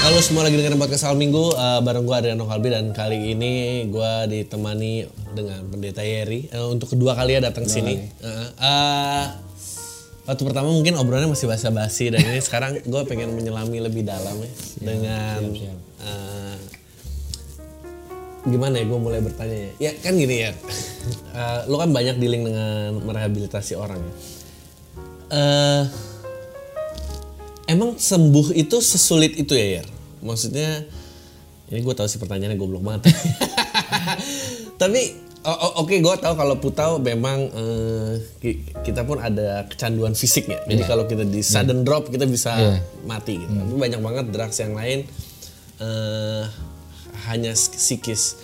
Halo semua lagi dengerin podcast Al Minggu uh, bareng gue Adriano Kalbi dan kali ini gue ditemani dengan Pendeta Yeri uh, untuk kedua kali ya datang sini. Uh, uh, waktu pertama mungkin obrolannya masih basa-basi dan ini sekarang gue pengen menyelami lebih dalam ya dengan Uh, gimana ya gue mulai bertanya ya. Ya kan gini ya, uh, lo kan banyak dealing dengan merehabilitasi orang ya. Uh, Emang sembuh itu sesulit itu ya, Yer? Maksudnya, ini gue tahu sih pertanyaannya goblok banget. Tapi, o- o- oke gue tahu kalau Putau memang eh, ki- kita pun ada kecanduan fisik ya. Jadi kalau kita di sudden drop kita bisa mati gitu. Tapi banyak banget drugs yang lain eh, hanya psikis.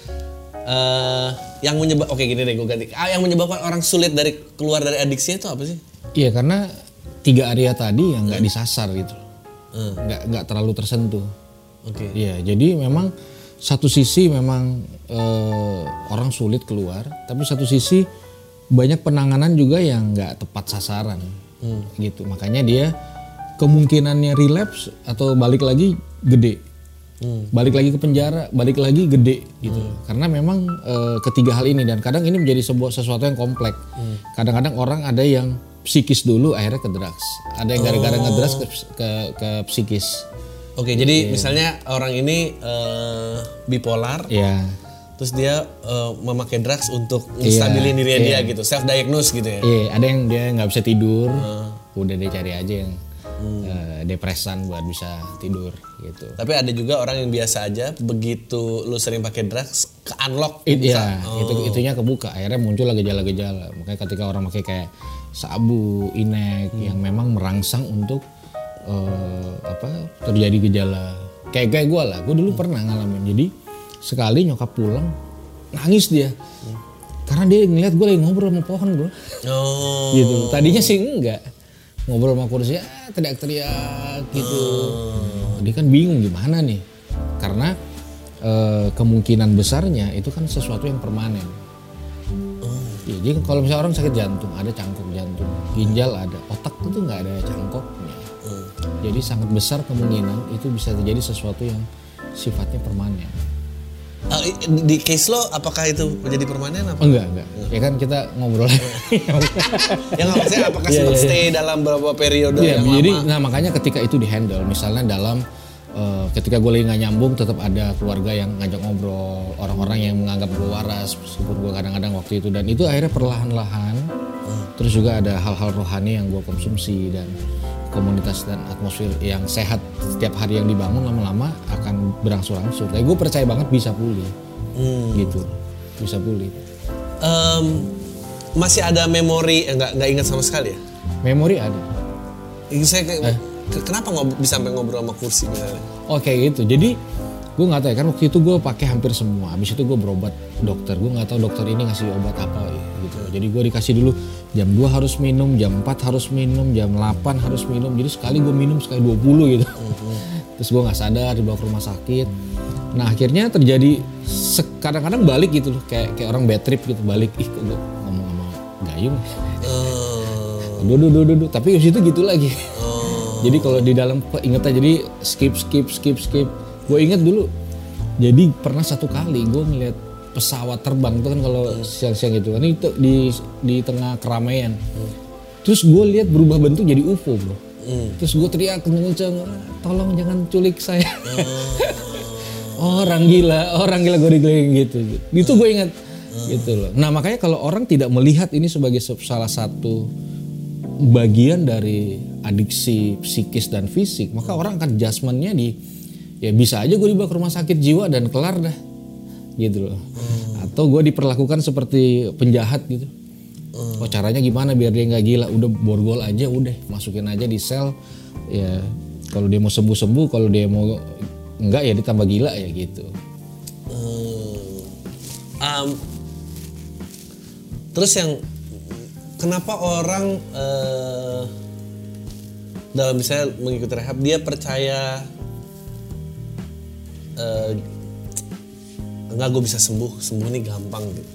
Eh, yang menyebab, oke gini deh gue ganti. Ah, yang menyebabkan orang sulit dari keluar dari adiksinya itu apa sih? Iya karena tiga area tadi yang nggak disasar gitu, nggak nggak terlalu tersentuh. Oke. Iya jadi memang satu sisi memang eh, orang sulit keluar, tapi satu sisi banyak penanganan juga yang nggak tepat sasaran, gitu. Makanya dia kemungkinannya relapse atau balik lagi gede, balik lagi ke penjara, balik lagi gede gitu. Karena memang eh, ketiga hal ini dan kadang ini menjadi sebuah sesuatu yang kompleks. Kadang-kadang orang ada yang psikis dulu akhirnya ke drugs. Ada yang gara-gara ngedrugs ke, ke ke psikis. Oke, jadi misalnya orang ini eh, bipolar, Ya. terus dia eh, memakai drugs untuk menstabilin diri dia gitu, self diagnose gitu ya. Iya, ada yang dia nggak bisa tidur, udah dia cari aja yang eh, depresan buat bisa tidur gitu. Tapi ada juga orang yang biasa aja, begitu lu sering pakai drugs, ke unlock. It, ya, itu itunya kebuka. Akhirnya muncul gejala-gejala. Makanya ketika orang pakai kayak sabu, inek yang memang merangsang untuk eh, apa terjadi gejala. Kayak kayak gue lah, gue dulu pernah ngalamin. Jadi sekali nyokap pulang nangis dia. Karena dia ngeliat gue lagi ngobrol sama pohon bro. Oh. gitu. Tadinya sih enggak ngobrol sama kursi, ah, teriak-teriak gitu. Dia kan bingung gimana nih, karena eh, kemungkinan besarnya itu kan sesuatu yang permanen. Ya, jadi kalau misalnya orang sakit jantung, ada cangkok jantung, ginjal ada, otak itu nggak ada cangkoknya. Jadi sangat besar kemungkinan itu bisa terjadi sesuatu yang sifatnya permanen. I- di case lo, apakah itu menjadi permanen apa? Enggak, enggak. Ya kan kita ngobrol. ya nggak maksudnya apakah Iya, sempat iya, stay dalam beberapa periode Iya, yang jadi lama? nah makanya ketika itu dihandle, misalnya dalam eh, ketika gue lagi nggak nyambung, tetap ada keluarga yang ngajak ngobrol, orang-orang yang menganggap gue waras, meskipun gue kadang-kadang waktu itu dan itu akhirnya perlahan-lahan. Terus juga ada hal-hal rohani yang gue konsumsi dan komunitas dan atmosfer yang sehat setiap hari yang dibangun lama-lama akan berangsur-angsur. Tapi gue percaya banget bisa pulih, gitu, bisa pulih. Em, masih ada memori, eh, nggak nggak ingat sama sekali ya? Memori ada. Ini Saya kayak, Eh. ke- kenapa ngob- bisa sampai ngobrol sama kursi misalnya? Oh kayak gitu. Jadi gue nggak tahu ya kan waktu itu gue pakai hampir semua. Habis itu gue berobat dokter. Gue nggak tahu dokter ini ngasih obat apa ya, gitu. Jadi gue dikasih dulu jam 2 harus minum, jam 4 harus minum, jam 8 harus minum. Jadi sekali gue minum sekali 20 gitu. Terus gue nggak sadar dibawa ke rumah sakit. Nah akhirnya terjadi kadang-kadang balik gitu loh kayak kayak orang bad trip gitu balik. Ih kok gue ngomong sama Gayung. Eh, Duh, duh, duh, duh, duh. Tapi habis itu gitu lagi. oh. Jadi kalau di dalam ingetnya jadi skip skip skip skip. Gue inget dulu. Jadi pernah satu kali gue ngeliat pesawat terbang itu kan kalau siang-siang gitu kan itu di di tengah keramaian. Terus gue lihat berubah bentuk jadi UFO bro. Terus gue teriak kenceng "Ah, tolong jangan culik saya. orang gila, orang gila gue digeliling gitu. Itu gue ingat gitu loh. Nah makanya kalau orang tidak melihat ini sebagai se- salah satu bagian dari adiksi psikis dan fisik, maka orang akan adjustmentnya di ya bisa aja gue dibawa ke rumah sakit jiwa dan kelar dah gitu loh. Atau gue diperlakukan seperti penjahat gitu. Oh caranya gimana biar dia nggak gila? Udah borgol aja, udah masukin aja di sel. Ya kalau dia mau sembuh sembuh, kalau dia mau enggak ya ditambah gila ya gitu. Hmm. um, terus yang kenapa orang eh, dalam misalnya mengikuti rehab dia percaya eh, nggak gue bisa sembuh. Sembuh ini gampang gitu.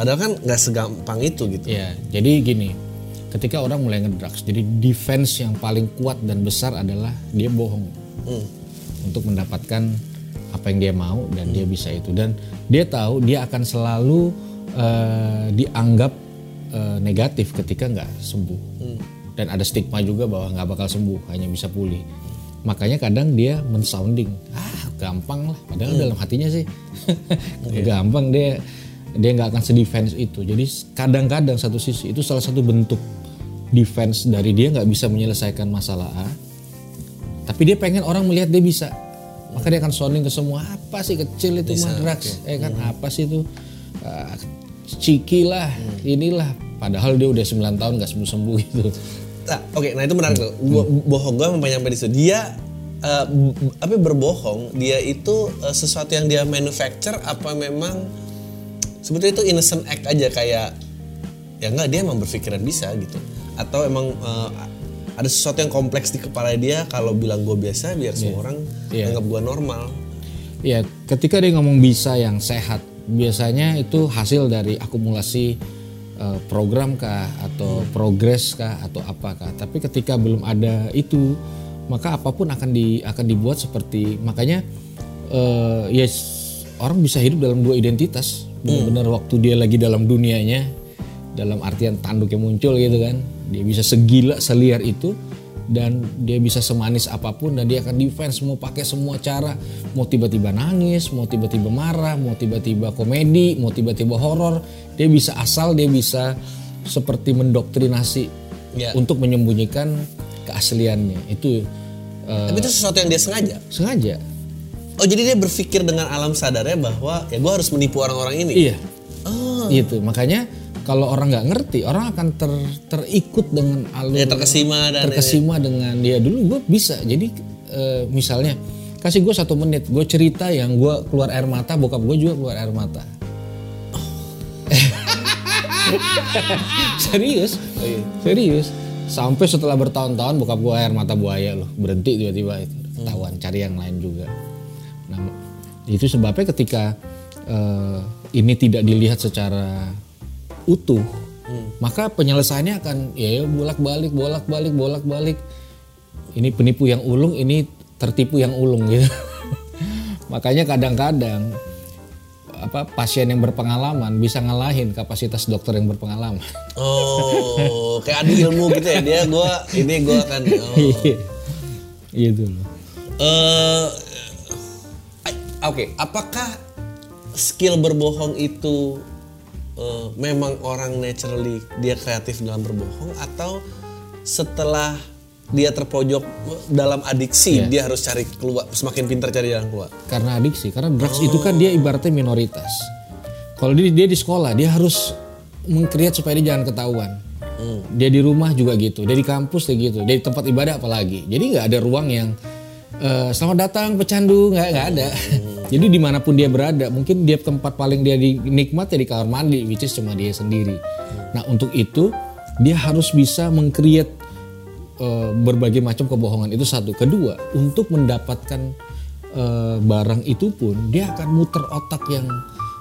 Padahal kan nggak segampang itu gitu. Ya, jadi gini, ketika orang mulai ngedrugs, jadi defense yang paling kuat dan besar adalah dia bohong. Hmm. untuk mendapatkan apa yang dia mau dan dia bisa itu. Dan dia tahu dia akan selalu eh, dianggap eh, negatif ketika nggak sembuh. Dan ada stigma juga bahwa nggak bakal sembuh hanya bisa pulih. Makanya kadang dia mensounding ah gampang lah. Padahal dalam hatinya sih gampang dia dia nggak akan sedefense itu. Jadi kadang-kadang satu sisi itu salah satu bentuk defense dari dia nggak bisa menyelesaikan masalah A. Tapi dia pengen orang melihat dia bisa. Maka dia akan sounding ke semua apa sih kecil itu mah drugs eh kan apa sih itu? Ah, ciki lah inilah. Padahal dia udah 9 tahun nggak sembuh sembuh gitu. Nah, oke, nah itu menarik tuh. Bo- Bohong gue sampai nyampe di situ. Dia b- apa berbohong? Dia itu eh, sesuatu yang dia manufacture apa memang sebetulnya itu innocent act aja kayak ya enggak dia emang berpikiran bisa gitu. Atau emang eh, ada sesuatu yang kompleks di kepala dia kalau bilang gue biasa biar semua orang Iya. anggap gue normal. Ya, ketika dia ngomong bisa yang sehat, biasanya itu hasil dari akumulasi program kah atau progres kah atau apakah. Tapi ketika belum ada itu, maka apa pun akan di akan dibuat seperti makanya eh, ya s- orang bisa hidup dalam dua identitas. Benar-benar waktu dia lagi dalam dunianya, dalam artian tanduknya muncul gitu kan. Dia bisa segila seliar itu dan dia bisa semanis apa pun dan dia akan defense mau pakai semua cara mau tiba-tiba nangis mau tiba-tiba marah mau tiba-tiba komedi mau tiba-tiba horor dia bisa asal dia bisa seperti mendoktrinasi Ya. untuk menyembunyikan keasliannya itu eh, Tapi itu sesuatu yang dia sengaja. sengaja. Oh jadi dia berpikir dengan alam sadarnya bahwa ya gue harus menipu orang-orang ini. iya. Oh. gitu. Makanya kalau orang nggak ngerti orang akan ter, terikut dengan alur Ya terkesima dan terkesima dengan dia. Dulu gue bisa. Jadi eh, misalnya kasih gue satu menit gue cerita yang gue keluar air mata bokap gue juga keluar air mata. Serius? Serius sampai setelah bertahun-tahun bokap gue air mata buaya loh. Berhenti tiba-tiba itu. Ketahuan cari yang lain juga. Nah itu sebabnya ketika eh, ini tidak dilihat secara utuh maka penyelesaiannya akan ya bolak-balik bolak-balik bolak-balik. Ini penipu yang ulung ini tertipu yang ulung gitu. Makanya kadang-kadang apa pasien yang berpengalaman bisa ngalahin kapasitas dokter yang berpengalaman. Oh, kayak adu ilmu gitu ya dia gue ini gue akan oh. gitu loh Eh, Oke, apakah skill berbohong itu eh, memang orang naturally dia kreatif dalam berbohong atau setelah dia terpojok dalam adiksi dia harus cari keluar semakin pintar cari jalan keluar. karena adiksi karena drugs itu kan dia ibaratnya minoritas. Kalau dia, dia di sekolah dia harus mengkreat supaya dia jangan ketahuan. Dia di rumah juga gitu dia di kampus dia gitu dia di tempat ibadah apalagi. Jadi nggak ada ruang yang eh, selamat datang pecandu nggak nggak ada. Jadi di mana pun dia berada mungkin dia tempat paling dia dinikmat ya di kamar mandi which is cuma dia sendiri. Nah untuk itu dia harus bisa mengkreat eh, berbagai macam kebohongan itu satu. Kedua, untuk mendapatkan eh, barang itu pun dia akan muter otak yang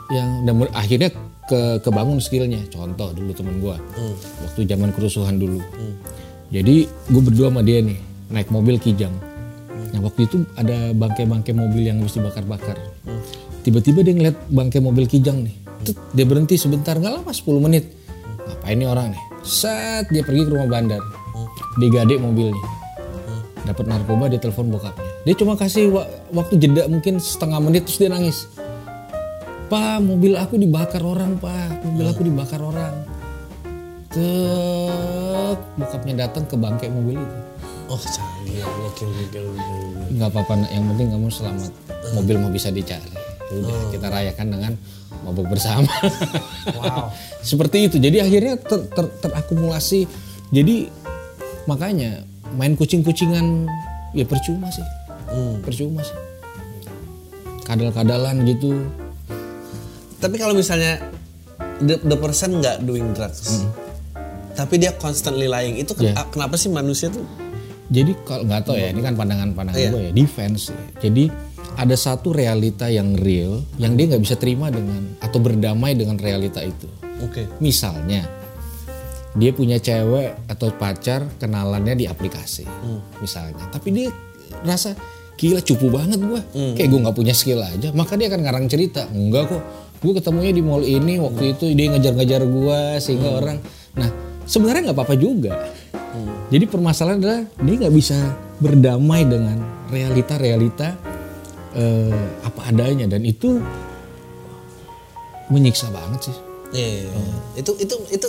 yang dan akhirnya ke kebangun skillnya. Contoh dulu temen gua waktu zaman kerusuhan dulu. Jadi gue berdua sama dia nih naik mobil kijang. Nah waktu itu ada bangkai-bangkai mobil yang harus dibakar-bakar. Tiba-tiba dia ngeliat bangkai mobil kijang nih. Tut, dia berhenti sebentar nggak lama 10 menit. Ngapain nih orang nih? Set dia pergi ke rumah bandar. Digade mobilnya. Dapat narkoba dia telepon bokapnya. Dia cuma kasih wa- waktu jeda mungkin setengah menit terus dia nangis. Pak, mobil aku dibakar orang, Pak. Mobil aku dibakar orang. Tek, bokapnya datang ke bangkai mobil itu. Oh canggih, nggak apa-apa yang penting kamu selamat mobil mau bisa dicari udah kita rayakan dengan mabuk bersama Wow. seperti itu jadi akhirnya ter- ter- terakumulasi jadi makanya main kucing-kucingan ya percuma sih percuma sih kadal-kadalan gitu tapi kalau misalnya the, the person nggak doing drugs, tapi dia constantly lying, itu ken- Yeah. kenapa sih manusia tuh? Jadi kalau nggak tahu ya, ini kan pandangan-pandangan Iya. gue ya, defense. ya. Jadi ada satu realita yang real yang dia nggak bisa terima dengan atau berdamai dengan realita itu. Oke. Misalnya dia punya cewek atau pacar kenalannya di aplikasi, misalnya. Tapi dia rasa gila cupu banget gue, kayak gue nggak punya skill aja. Maka dia akan ngarang cerita, enggak kok. Gue ketemunya di mall ini waktu itu dia ngejar-ngejar gue sehingga orang. Nah sebenarnya nggak apa-apa juga. Jadi permasalahan adalah dia nggak bisa berdamai dengan realita-realita eh, apa adanya dan itu menyiksa banget sih. Iya, iya, iya. Itu itu itu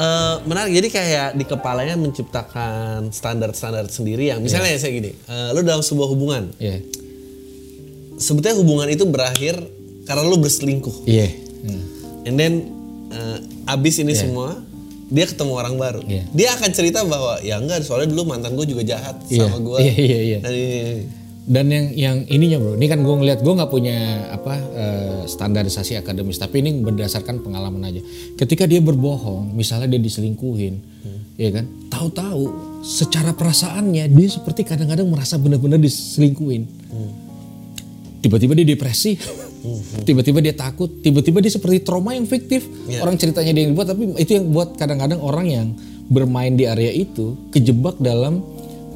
eh, menarik. Jadi kayak di kepalanya menciptakan standar-standar sendiri yang misalnya saya gini, eh, lu dalam sebuah hubungan, Iya, sebetulnya hubungan itu berakhir karena lu berselingkuh. iya, Hmm. And then eh, abis ini semua dia ketemu orang baru. Iya. Dia akan cerita bahwa ya enggak soalnya dulu mantan gue juga jahat Iya, sama gue. iya, iya, iya. Dan ini, ini. Dan yang yang ininya bro, ini kan gue ngeliat gue nggak punya apa eh, standarisasi akademis, tapi ini berdasarkan pengalaman aja. Ketika dia berbohong, misalnya dia diselingkuhin, ya kan, tahu-tahu secara perasaannya dia seperti kadang-kadang merasa benar-benar diselingkuhin. Tiba-tiba dia depresi, tiba-tiba dia takut, tiba-tiba dia seperti trauma yang fiktif. Iya. Orang ceritanya dia yang buat, tapi itu yang buat kadang-kadang orang yang bermain di area itu kejebak dalam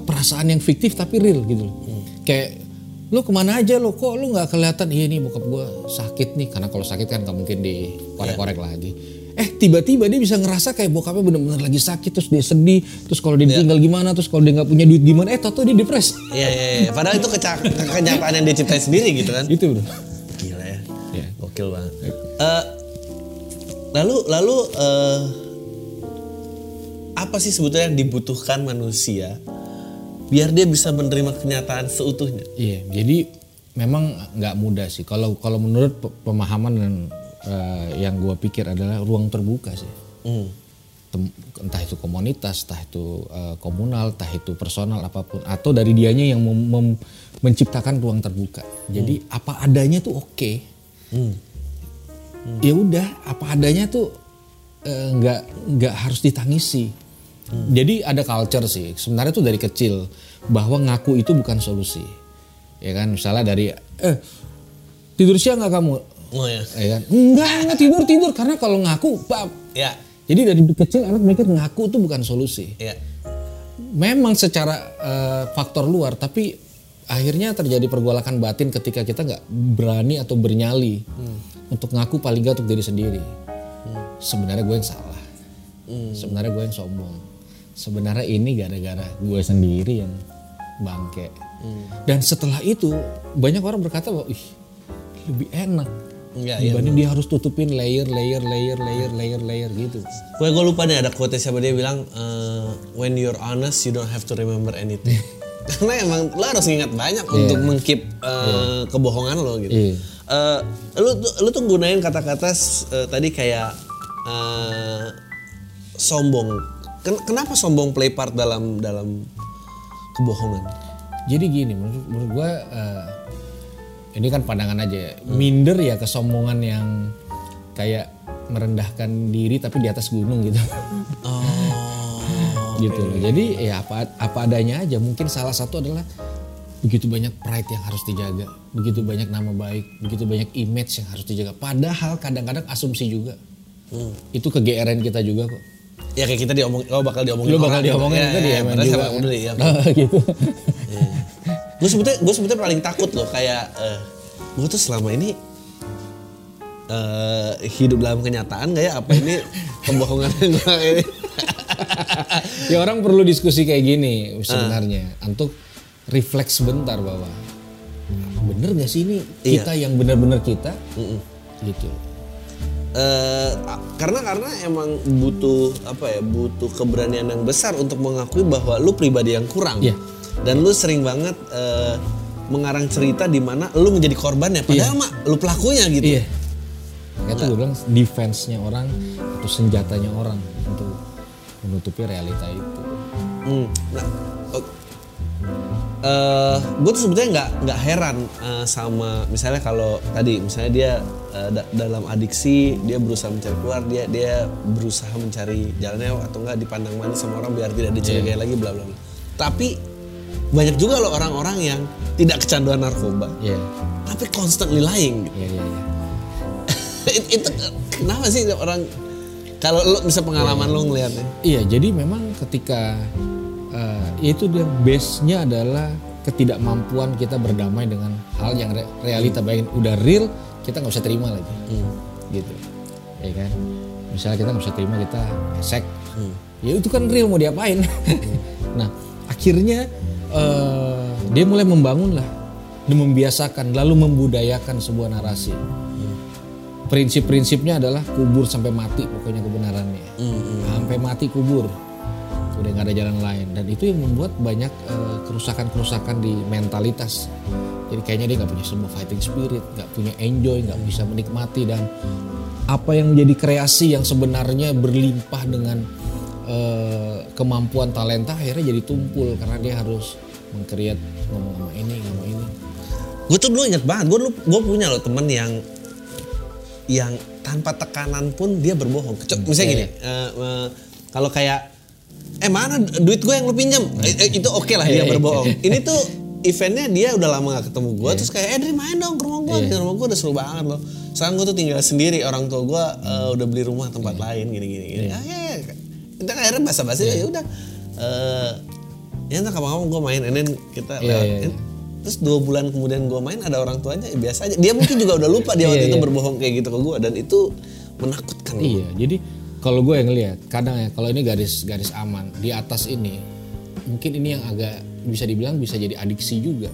perasaan yang fiktif tapi real gitu loh. Kayak lu ke mana aja lo kok lu nggak kelihatan iya nih bokap gue sakit nih karena kalau sakit kan nggak mungkin dikorek-korek lagi eh tiba-tiba dia bisa ngerasa kayak bokapnya bener-bener lagi sakit terus dia sedih terus kalau dia ditinggal gimana terus kalau dia nggak punya duit gimana eh tau dia depres Iya, iya, iya. Padahal itu keca- ke- kenyataan yang dia ciptain sendiri gitu kan. itu bro Gila ya. Iya. Gokil banget. Eh, lalu lalu eh, apa sih sebetulnya yang dibutuhkan manusia biar dia bisa menerima kenyataan seutuhnya? Iya, jadi memang nggak mudah sih. Kalau kalau menurut pe- pemahaman dan eh, yang gue pikir adalah ruang terbuka sih. Hmm. Tem- entah itu komunitas, entah itu eh, komunal, entah itu personal apa pun, atau dari dianya yang mem- mem- menciptakan ruang terbuka. Jadi apa adanya tuh oke. Hmm. Ya udah, apa adanya tuh eh, nggak nggak harus ditangisi. Jadi ada culture sih. Sebenarnya tuh dari kecil bahwa ngaku itu bukan solusi. Ya kan, misalnya dari eh tidur siang nggak kamu? Oh ya. Ya kan? Enggak, enggak tidur tidur karena kalau ngaku bab. Ya. Jadi dari kecil anak mikir ngaku tuh bukan solusi. Ya. Memang secara eh, faktor luar, tapi akhirnya terjadi pergolakan batin ketika kita nggak berani atau bernyali untuk ngaku paling nggak untuk diri sendiri. Sebenarnya gue yang salah. Sebenarnya gue yang sombong. Sebenarnya ini gara-gara gue sendiri yang bangke. Dan setelah itu banyak orang berkata bahwa ih lebih enak Enggak, iya. dibanding dia harus tutupin layer, layer, layer, layer, layer, layer gitu. Gue gue lupa nih ada quote siapa dia bilang eh, when you're honest you don't have to remember anything. Karena emang lo harus ingat banyak untuk mengkip eh, kebohongan lo gitu. Iya. Eh, lu tuh- lu tuh gunain kata-kata eh, tadi kayak eh, sombong. Ken- kenapa sombong play part dalam dalam kebohongan? Jadi gini, menurut, menurut gua eh, ini kan pandangan aja. ya. Minder ya kesombongan yang kayak merendahkan diri tapi di atas gunung gitu. Oh. gitu loh. Jadi ya apa apa adanya aja. Mungkin salah satu adalah begitu banyak pride yang harus dijaga, begitu banyak nama baik, begitu banyak image yang harus dijaga. Padahal kadang-kadang asumsi juga. Itu kegeeran kita juga kok. Ya kayak kita diomong, oh bakal diomongin Lu bakal orang gitu. diomongin Ya, juga ya, emang padahal juga. peduli, ya. gitu. gue sebetulnya gue sebetulnya paling takut loh kayak eh gue tuh selama ini eh hidup dalam kenyataan gak ya? Apa ini kebohongan yang gue ini? Ya orang perlu diskusi kayak gini sebenarnya. Untuk refleks sebentar bahwa bener gak sih ini kita yang benar-benar kita? Gitu Eh, karena karena emang butuh apa ya butuh keberanian yang besar untuk mengakui bahwa lu pribadi yang kurang. Iya. dan lu sering banget eh, mengarang cerita di mana lu menjadi korbannya. Padahal mah lu pelakunya gitu. Iya. Itu gue bilang defense-nya orang atau senjatanya orang untuk menutupi realita itu. Hmm, Nah, eh gue tuh sebetulnya nggak nggak heran eh, sama misalnya kalau tadi misalnya dia eh, da- dalam adiksi dia berusaha mencari keluar dia dia berusaha mencari jalannya atau enggak dipandang manis sama orang biar tidak dicurigai lagi bla bla bla. Tapi banyak juga loh orang-orang yang tidak kecanduan narkoba. Iya. tapi constantly lying. Iya, iya, iya. It- itu kenapa sih orang kalau lo bisa pengalaman lo ngelihatnya? Iya, jadi memang ketika eh, itu dia base-nya adalah ketidakmampuan kita berdamai dengan hal yang re- realita. Bayangin udah real kita nggak bisa terima lagi, gitu, ya kan? Misalnya kita nggak bisa terima kita esek, ya itu kan real mau diapain? nah akhirnya eh, dia mulai membangun lah, dan membiasakan lalu membudayakan sebuah narasi. Prinsip-prinsipnya adalah kubur sampai mati pokoknya kebenarannya. Sampai mati kubur. Udah nggak ada jalan lain. Dan itu yang membuat banyak eh, kerusakan-kerusakan di mentalitas. Jadi kayaknya dia nggak punya sebuah fighting spirit, nggak punya enjoy, nggak bisa menikmati. Dan apa yang menjadi kreasi yang sebenarnya berlimpah dengan eh, kemampuan talenta akhirnya jadi tumpul. Karena dia harus mengkreat ngomong sama ini, ngomong ini. gue tuh dulu inget banget gue dulu gue punya loh temen yang yang tanpa tekanan pun dia berbohong. Misalnya gini eh, eh, kalau kayak eh mana duit gue yang lu pinjam Eh, eh, itu oke lah dia berbohong ini tuh eventnya dia udah lama gak ketemu gue terus kayak eh Dri main dong ke rumah gue di rumah gue udah seru banget loh sekarang gue tuh tinggal sendiri orang tua gue eh, udah beli rumah tempat lain gini gini, gini. Ah, ya, ya. kita akhirnya basa-basi ya udah Eh, ya entah kapan-kapan gue main and then kita Iya, lewat. iya, iya. Terus dua bulan kemudian gue main ada orang tuanya ya biasa aja. Dia mungkin juga udah lupa dia waktu Iya, itu iya. berbohong kayak gitu ke gue dan itu menakutkan. Iya, jadi kalau gue yang ngelihat, kadang ya kalau ini garis garis aman di atas ini, mungkin ini yang agak bisa dibilang bisa jadi adiksi juga.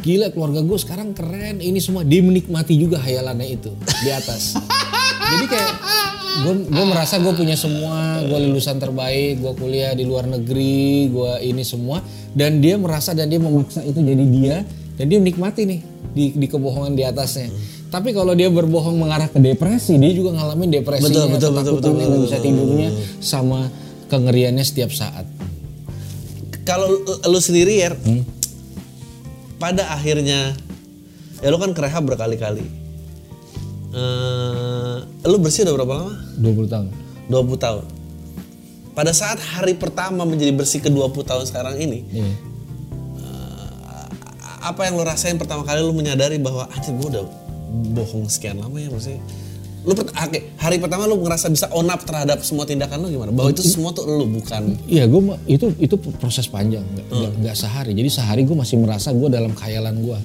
Gila keluarga gue sekarang keren, ini semua dia menikmati juga hayalannya itu di atas. jadi kayak gue gue merasa gue punya semua, gue lulusan terbaik, gue kuliah di luar negeri, gue ini semua, dan dia merasa dan dia memaksa itu jadi dia dan dia menikmati nih di, di kebohongan di atasnya. Tapi kalau dia berbohong mengarah ke depresi, dia juga ngalamin depresinya, Betul, betul, betul, ketakutannya, betul, nggak bisa tidurnya, sama kengeriannya setiap saat. Kalau lu, lu sendiri ya, Hmm. pada akhirnya ya lu kan ke rehab berkali-kali. Eh, lu bersih udah berapa lama? 20 tahun. 20 tahun. Pada saat hari pertama menjadi bersih ke 20 tahun sekarang ini, Iya. apa yang lo rasain pertama kali lo menyadari bahwa anjir gue udah bohong sekian lama ya maksudnya lu oke, hari pertama lu ngerasa bisa own up terhadap semua tindakan lo gimana bahwa itu semua tuh lu bukan Iya, gue itu itu proses panjang, nggak nggak- nggak sehari. Jadi sehari gue masih merasa gue dalam khayalan gue.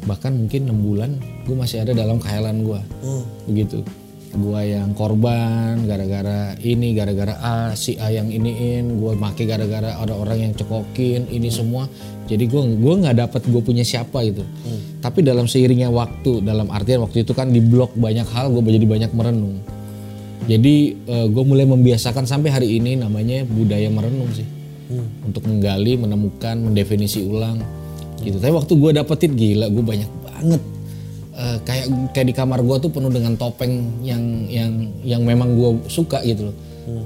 Bahkan mungkin enam bulan gue masih ada dalam khayalan gue. Begitu. Gue yang korban gara-gara ini, gara-gara A, si A yang iniin, gue make gara-gara ada orang yang cekokin, ini semua. Jadi gue gue nggak dapat gue punya siapa gitu. Tapi dalam seiringnya waktu, dalam artian waktu itu kan di blok banyak hal, gue jadi banyak merenung. Jadi gue mulai membiasakan sampai hari ini namanya budaya merenung sih, untuk menggali, menemukan, mendefinisi ulang, gitu. Tapi waktu gue dapetin gila, gue banyak banget. Eh, kayak kayak di kamar gue tuh penuh dengan topeng yang yang yang memang gue suka gitu loh.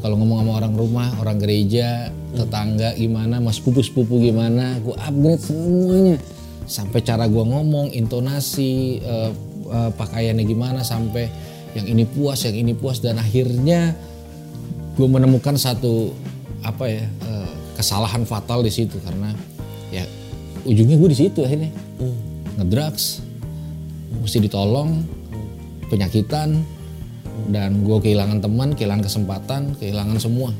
Kalau ngomong sama orang rumah, orang gereja, tetangga gimana, mas sepupu sepupu gimana, gue upgrade semuanya. Sampai cara gue ngomong, intonasi, eh, eh, pakaiannya gimana, sampai yang ini puas, yang ini puas, dan akhirnya gue menemukan satu apa ya eh, kesalahan fatal di situ. Karena ya ujungnya gue di situ akhirnya. Ngedrugs mesti ditolong penyakitan dan gue kehilangan teman kehilangan kesempatan kehilangan semua.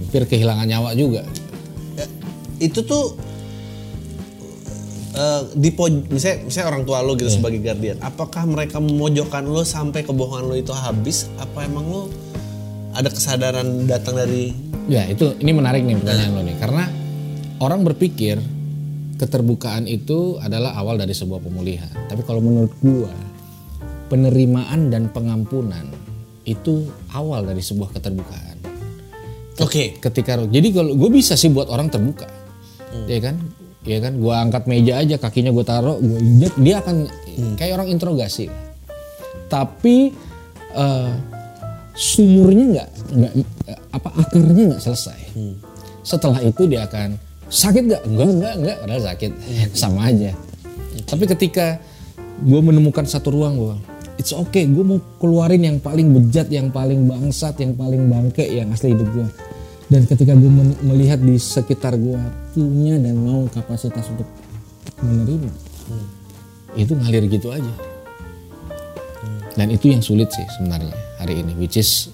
Hampir kehilangan nyawa juga. Ya, itu tuh eh, di misalnya, misalnya orang tua lo gitu sebagai guardian apakah mereka memojokkan lo sampai kebohongan lo itu habis? Apa emang lo ada kesadaran datang dari Ya itu ini menarik nih pertanyaan lo nih. Karena orang berpikir keterbukaan itu adalah awal dari sebuah pemulihan. Tapi kalau menurut gua penerimaan dan pengampunan itu awal dari sebuah keterbukaan. oke Ketika jadi kalau gue bisa sih buat orang terbuka, ya kan, ya kan, gua angkat meja aja kakinya gue taruh, gue injek dia akan kayak orang interogasi. Tapi eh, sumurnya nggak nggak apa akarnya nggak selesai. Setelah itu dia akan sakit nggak? Enggak enggak enggak padahal sakit. Sama aja. Tapi ketika gue menemukan satu ruang gue it's okay gue mau keluarin yang paling bejat yang paling bangsat yang paling bangke yang asli hidup gue dan ketika gue melihat di sekitar gue punya dan mau kapasitas untuk menerima itu ngalir gitu aja. Dan itu yang sulit sih sebenarnya hari ini which is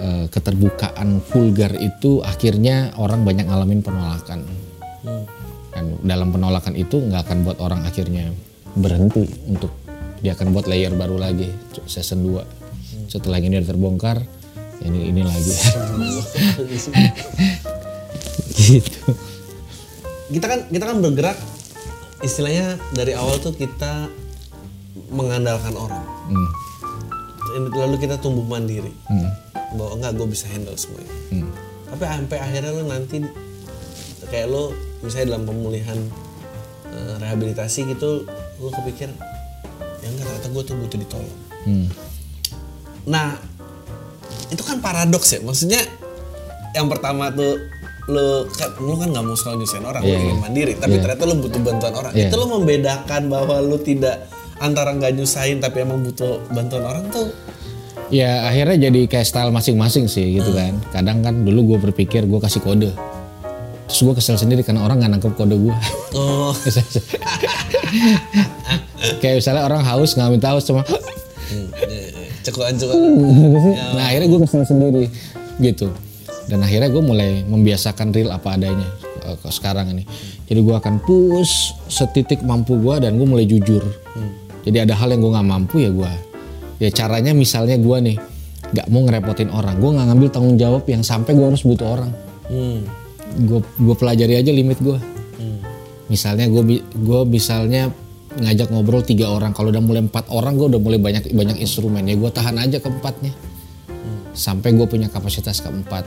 eh, keterbukaan vulgar itu akhirnya orang banyak ngalamin penolakan. Dan dalam penolakan itu nggak akan buat orang akhirnya berhenti untuk dia akan buat layer baru lagi season 2 setelah ini udah terbongkar ini ini lagi. Gitu. Kita kan kita kan bergerak istilahnya dari awal tuh kita mengandalkan orang. Hmm, lalu kita tumbuh mandiri hmm, bahwa enggak gue bisa handle semuanya hmm. tapi sampai akhirnya lo nanti kayak lo misalnya dalam pemulihan eh, rehabilitasi gitu lo kepikir ya enggak ternyata gue tuh butuh ditolong Hmm. nah itu kan paradoks ya maksudnya yang pertama tuh lo kan lo kan nggak mau selalu nyusahin orang lo Iya, ingin iya. mandiri tapi Iya. ternyata lo butuh bantuan orang Iya. itu lo membedakan bahwa lo tidak antara nggak nyusahin tapi emang butuh bantuan orang tuh. Ya akhirnya jadi kayak style masing-masing sih gitu kan. Kadang kan dulu gue berpikir gue kasih kode. Terus gue kesel sendiri karena orang nggak nangkep kode gue. oh. Kayak misalnya orang haus nggak minta haus cuma cekuan cekuan nah akhirnya gue kesel sendiri gitu. Dan akhirnya gue mulai membiasakan real apa adanya eh, sekarang ini. Jadi gue akan push setitik mampu gue dan gue mulai jujur jadi ada hal yang gue nggak mampu ya gue ya caranya misalnya gue nih nggak mau ngerepotin orang. Gue nggak ngambil tanggung jawab yang sampai gue harus butuh orang. Hmm. gue gue pelajari aja limit gue misalnya gue gue misalnya ngajak ngobrol tiga orang. Kalau udah mulai empat orang gue udah mulai banyak banyak instrumen ya gue tahan aja keempatnya. Sampai gue punya kapasitas keempat.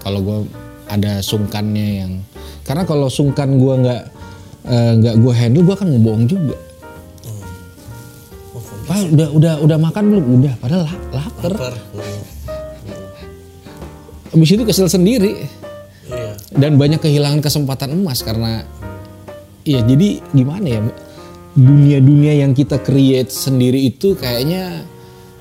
Kalau gue ada sungkannya yang karena kalau sungkan gue nggak eh, nggak gue handle gue akan ngebohong juga Pak udah udah udah makan belum udah padahal la- lapar lapar. Hmm. habis itu kesel sendiri iya dan banyak kehilangan kesempatan emas karena ya jadi gimana ya dunia-dunia yang kita create sendiri itu kayaknya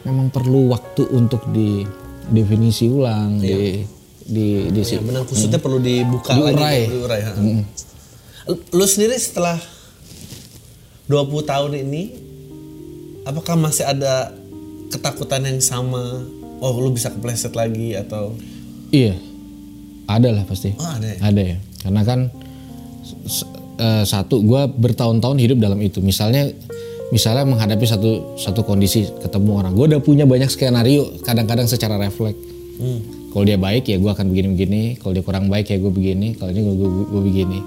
memang perlu waktu untuk di definisi ulang di di di Ya, benang kusutnya perlu dibuka Diurai. lagi, diurai. ha. Lu- Lu sendiri setelah 20 tahun ini, apakah masih ada ketakutan yang sama? Oh, lu bisa kepleset lagi atau? iya. Ada lah pasti. Oh, ada ya? ada ya. Karena kan eh, satu gue bertahun-tahun hidup dalam itu. Misalnya misalnya menghadapi satu satu kondisi ketemu orang. Gue udah punya banyak skenario kadang-kadang secara refleks. Hmm. kalau dia baik ya gue akan begini-begini. Kalau dia kurang baik ya gue begini. Kalau ini gue begini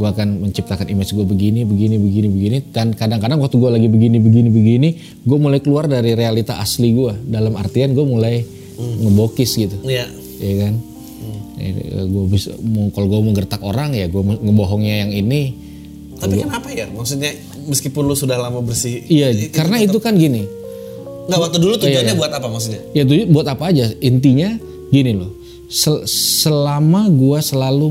gue akan menciptakan image gue begini begini begini begini. Dan kadang-kadang waktu gue lagi begini begini begini gue mulai keluar dari realita asli gue dalam artian gue mulai ngebokis gitu. Iya. ya kan? Gue bisa kalau gue mau gertak orang ya gue ngebohongnya yang ini. Tapi kenapa ya? Maksudnya meskipun lu sudah lama bersih, iya karena itu kan gini. Nggak waktu dulu iya, tujuannya buat apa maksudnya? ya tuh buat apa aja. Intinya gini loh. Sel- selama gue selalu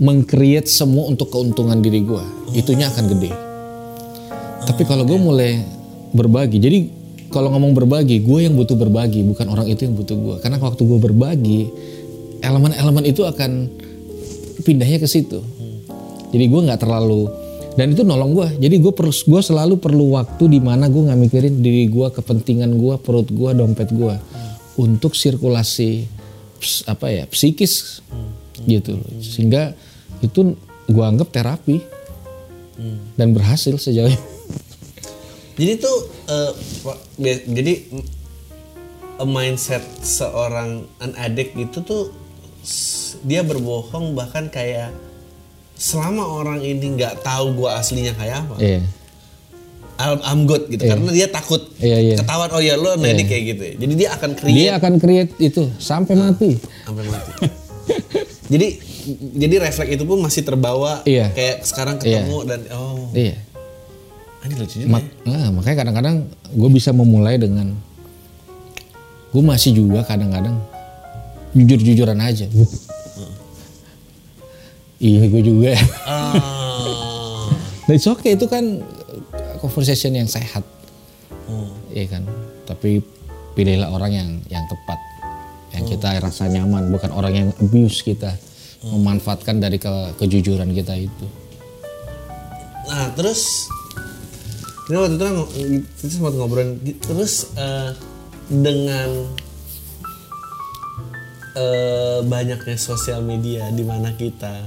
mengcreate semua untuk keuntungan diri gue itunya akan gede. Tapi kalau gue mulai berbagi jadi kalau ngomong berbagi gue yang butuh berbagi bukan orang itu yang butuh gue karena waktu gue berbagi elemen-elemen itu akan pindahnya ke situ. Jadi gue nggak terlalu dan itu nolong gue jadi gue perlu gue selalu perlu waktu di mana gue nggak mikirin diri gue kepentingan gue perut gue dompet gue untuk sirkulasi ps- apa ya psikis. Gitu. Loh. sehingga itu gue anggap terapi dan berhasil sejauh ini Jadi tuh, bia- jadi a mindset seorang an addict gitu tuh dia berbohong bahkan kayak selama orang ini nggak tahu gua aslinya kayak apa, Iya. I'm, good gitu karena dia takut Iya, iya. ketahuan oh ya lo nedik kayak gitu. Jadi dia akan create dia akan create itu sampai mati sampai mati. jadi jadi refleks itu pun masih terbawa Iya. kayak sekarang ketemu dan oh. Iya. Ini lucu juga. Mak- nah, makanya kadang-kadang gue bisa memulai dengan gue masih juga kadang-kadang jujur-jujuran aja. Iya gue juga. Ah. nah it's okay itu kan conversation yang sehat. Hmm. Iya kan? Tapi pilihlah orang yang yang tepat yang kita rasa nyaman bukan orang yang abuse kita memanfaatkan dari ke- kejujuran kita itu. Nah terus ini waktu itu kan kita sempat ngobrol terus eh, dengan eh, banyaknya sosial media di mana kita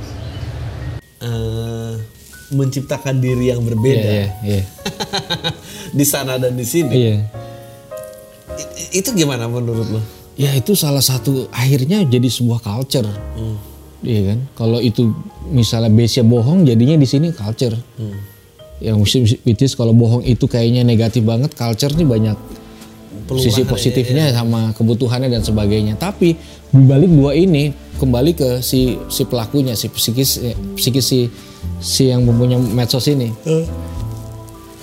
Menciptakan diri yang berbeda. Iya iya di sana dan di sini. i- itu gimana menurut lo? ya itu salah satu akhirnya jadi sebuah culture. Iya kan? Kalau itu misalnya base nya bohong jadinya di sini culture. Yang which is kalau bohong itu kayaknya negatif banget culture nih banyak sisi positifnya sama kebutuhannya dan sebagainya. Tapi di balik dua ini kembali ke si si pelakunya si psikis eh, psikis si si yang mempunyai medsos ini.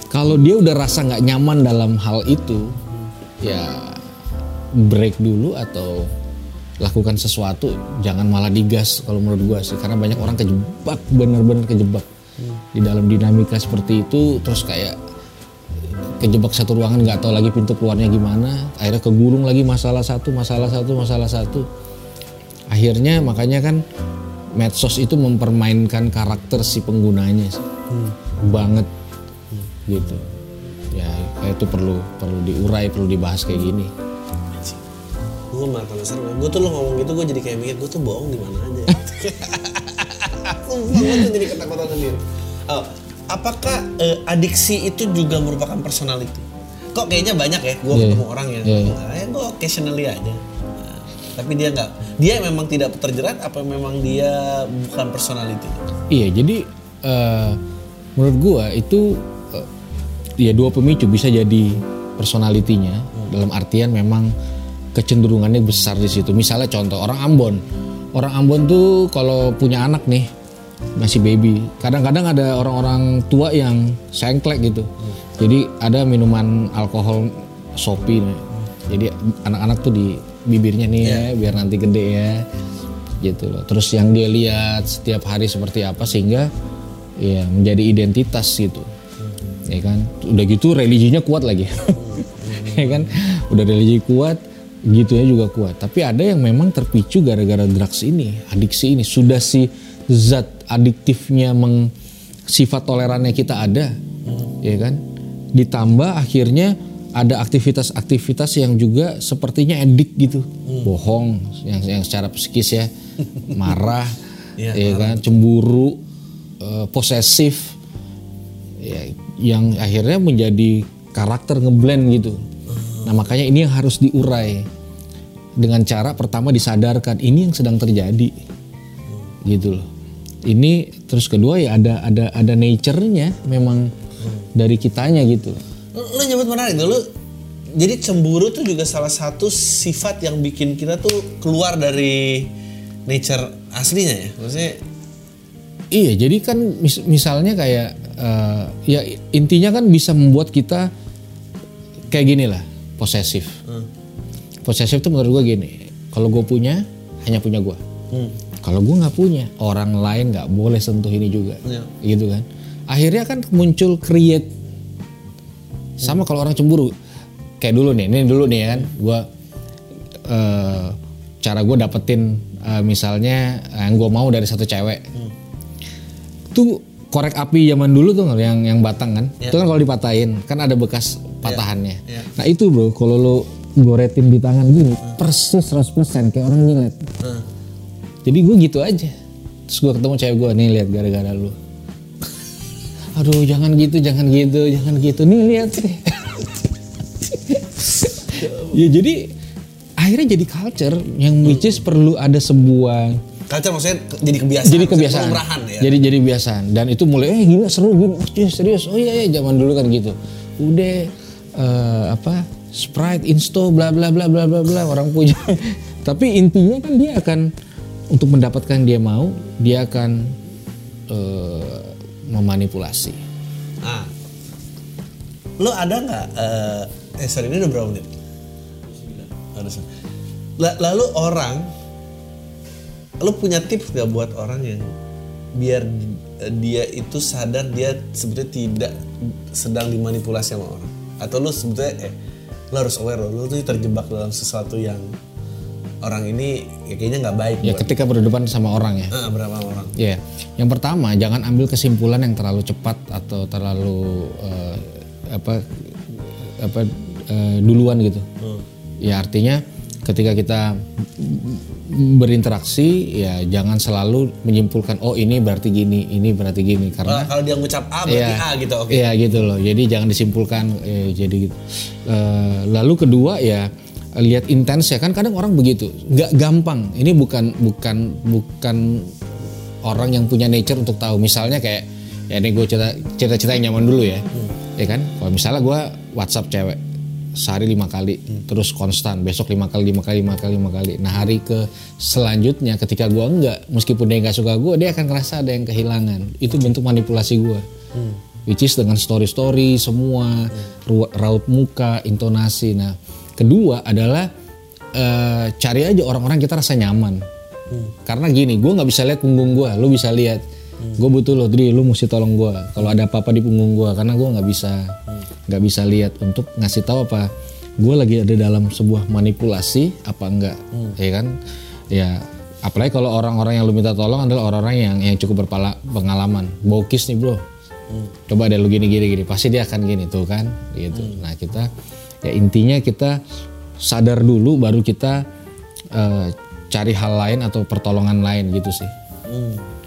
Kalau dia udah rasa nggak nyaman dalam hal itu ya break dulu atau lakukan sesuatu jangan malah digas kalau menurut gua sih. Karena banyak orang kejebak bener-bener kejebak di dalam dinamika seperti itu. Terus kayak kejebak satu ruangan nggak tahu lagi pintu keluarnya gimana. Akhirnya kegulung lagi masalah satu masalah satu masalah satu. Akhirnya makanya kan medsos itu mempermainkan karakter si penggunanya sih. banget gitu ya kayak itu perlu perlu diurai perlu dibahas kayak gini Gue malah penasaran. Gue tuh lo ngomong gitu, gue jadi kayak mikir gue tuh bohong di mana aja. Sumpah gue tuh jadi ketakutan sendiri. Oh, apakah eh, adiksi itu juga merupakan personality? Kok kayaknya banyak ya, gue Iya. ketemu orang yang Iya. "Ah, ya gue occasionally aja. Tapi dia nggak, dia memang tidak terjerat apa memang dia bukan personality? Iya, jadi eh, menurut gua itu eh, ya dua pemicu bisa jadi personalitinya dalam artian memang kecenderungannya besar di situ. Misalnya contoh orang Ambon, orang Ambon tuh kalau punya anak nih masih baby, kadang-kadang ada orang-orang tua yang sengklek gitu. Jadi ada minuman alkohol sopi, nih. jadi anak-anak tuh di bibirnya nih ya, biar nanti gede ya gitu loh. Terus yang dia lihat setiap hari seperti apa sehingga ya menjadi identitas gitu. Ya kan? Udah gitu religinya kuat lagi. ya kan? Udah religi kuat, gitunya juga kuat. Tapi ada yang memang terpicu gara-gara drugs ini, adiksi ini. Sudah si zat adiktifnya meng sifat tolerannya kita ada. Ya kan? Ditambah akhirnya ada aktivitas-aktivitas yang juga sepertinya edik gitu. Bohong yang yang secara psikis ya, marah, Iya, ya kan, cemburu, eh, posesif, ya, yang akhirnya menjadi karakter ngeblend gitu. Nah makanya ini yang harus diurai. Dengan cara pertama disadarkan ini yang sedang terjadi, gitu loh. Ini terus kedua ya ada ada ada nature-nya memang dari kitanya gitu. Lu, nyebut menarik dulu. Jadi cemburu tuh juga salah satu sifat yang bikin kita tuh keluar dari nature aslinya ya. Maksudnya Iya, jadi kan mis- misalnya kayak eh, ya intinya kan bisa membuat kita kayak gini lah, posesif. Posesif tuh menurut gue gini, kalau gue punya hanya punya gue. Kalau gue nggak punya, orang lain nggak boleh sentuh ini juga, Iya. gitu kan. Akhirnya kan muncul create. Sama kalau orang cemburu, kayak dulu nih, ini dulu nih ya kan, gue eh, cara gue dapetin eh, misalnya yang gue mau dari satu cewek. Tuh korek api zaman dulu tuh yang yang batang kan? Itu kan kalau dipatahin kan ada bekas patahannya. Iya. nah itu bro kalau lo goretin di tangan gini persis 100% kayak orang nyilet. Hmm. jadi gue gitu aja. Terus gue ketemu cewek gue nih lihat gara-gara lu aduh jangan gitu jangan gitu jangan gitu nih lihat sih ya jadi akhirnya jadi culture yang which is perlu ada sebuah Culture maksudnya jadi kebiasaan. jadi kebiasaan. ya. Jadi jadi kebiasaan dan itu mulai eh gila seru oh, iya, serius. Oh iya iya zaman dulu kan gitu. Udah eh, apa Sprite, Insto bla bla bla bla bla bla orang punya. Tapi intinya kan dia akan untuk mendapatkan yang dia mau, dia akan eh, memanipulasi. Ah. Lo ada nggak? eh eh sorry ini udah berapa menit? Lalu orang, lo punya tips gak buat orang yang biar eh, dia itu sadar dia sebetulnya tidak sedang dimanipulasi sama orang? Atau lo sebetulnya eh lo harus aware lo, lo tuh terjebak dalam sesuatu yang orang ini ya kayaknya nggak baik Ya buat ketika berdepan sama orang ya. Ah, berapa orang? Ya, yang pertama jangan ambil kesimpulan yang terlalu cepat atau terlalu eh, apa apa eh, duluan gitu. Ya artinya ketika kita berinteraksi ya jangan selalu menyimpulkan oh ini berarti gini, ini berarti gini karena Kalau dia ngucap A berarti Iya. A gitu, oke. Iya gitu loh. Jadi jangan disimpulkan eh, jadi gitu. Eh, lalu kedua ya lihat intens ya kan kadang orang begitu. nggak gampang. Ini bukan bukan bukan orang yang punya nature untuk tahu. Misalnya kayak ya ini gue cerita cerita cerita yang nyaman dulu ya. Ya kan. Kalau misalnya gue WhatsApp cewek sehari lima kali terus konstan besok lima kali lima kali lima kali lima kali nah hari ke selanjutnya ketika gue enggak meskipun dia nggak suka gue dia akan ngerasa ada yang kehilangan itu bentuk manipulasi gue which is dengan story story semua ru- raut muka intonasi nah kedua adalah eh, cari aja orang-orang kita rasa nyaman. Karena gini gue nggak bisa lihat punggung gue lu bisa lihat gue butuh lo Dri lu mesti tolong gue kalau ada apa-apa di punggung gue karena gue nggak bisa nggak bisa lihat untuk ngasih tahu apa gue lagi ada dalam sebuah manipulasi apa enggak ya kan? Ya apalagi kalau orang-orang yang lu minta tolong adalah orang-orang yang yang cukup berpala- pengalaman. Bokis nih bro. Coba deh lu gini gini gini pasti dia akan gini tuh kan? Gitu. Nah kita ya intinya kita sadar dulu baru kita eh, cari hal lain atau pertolongan lain gitu sih.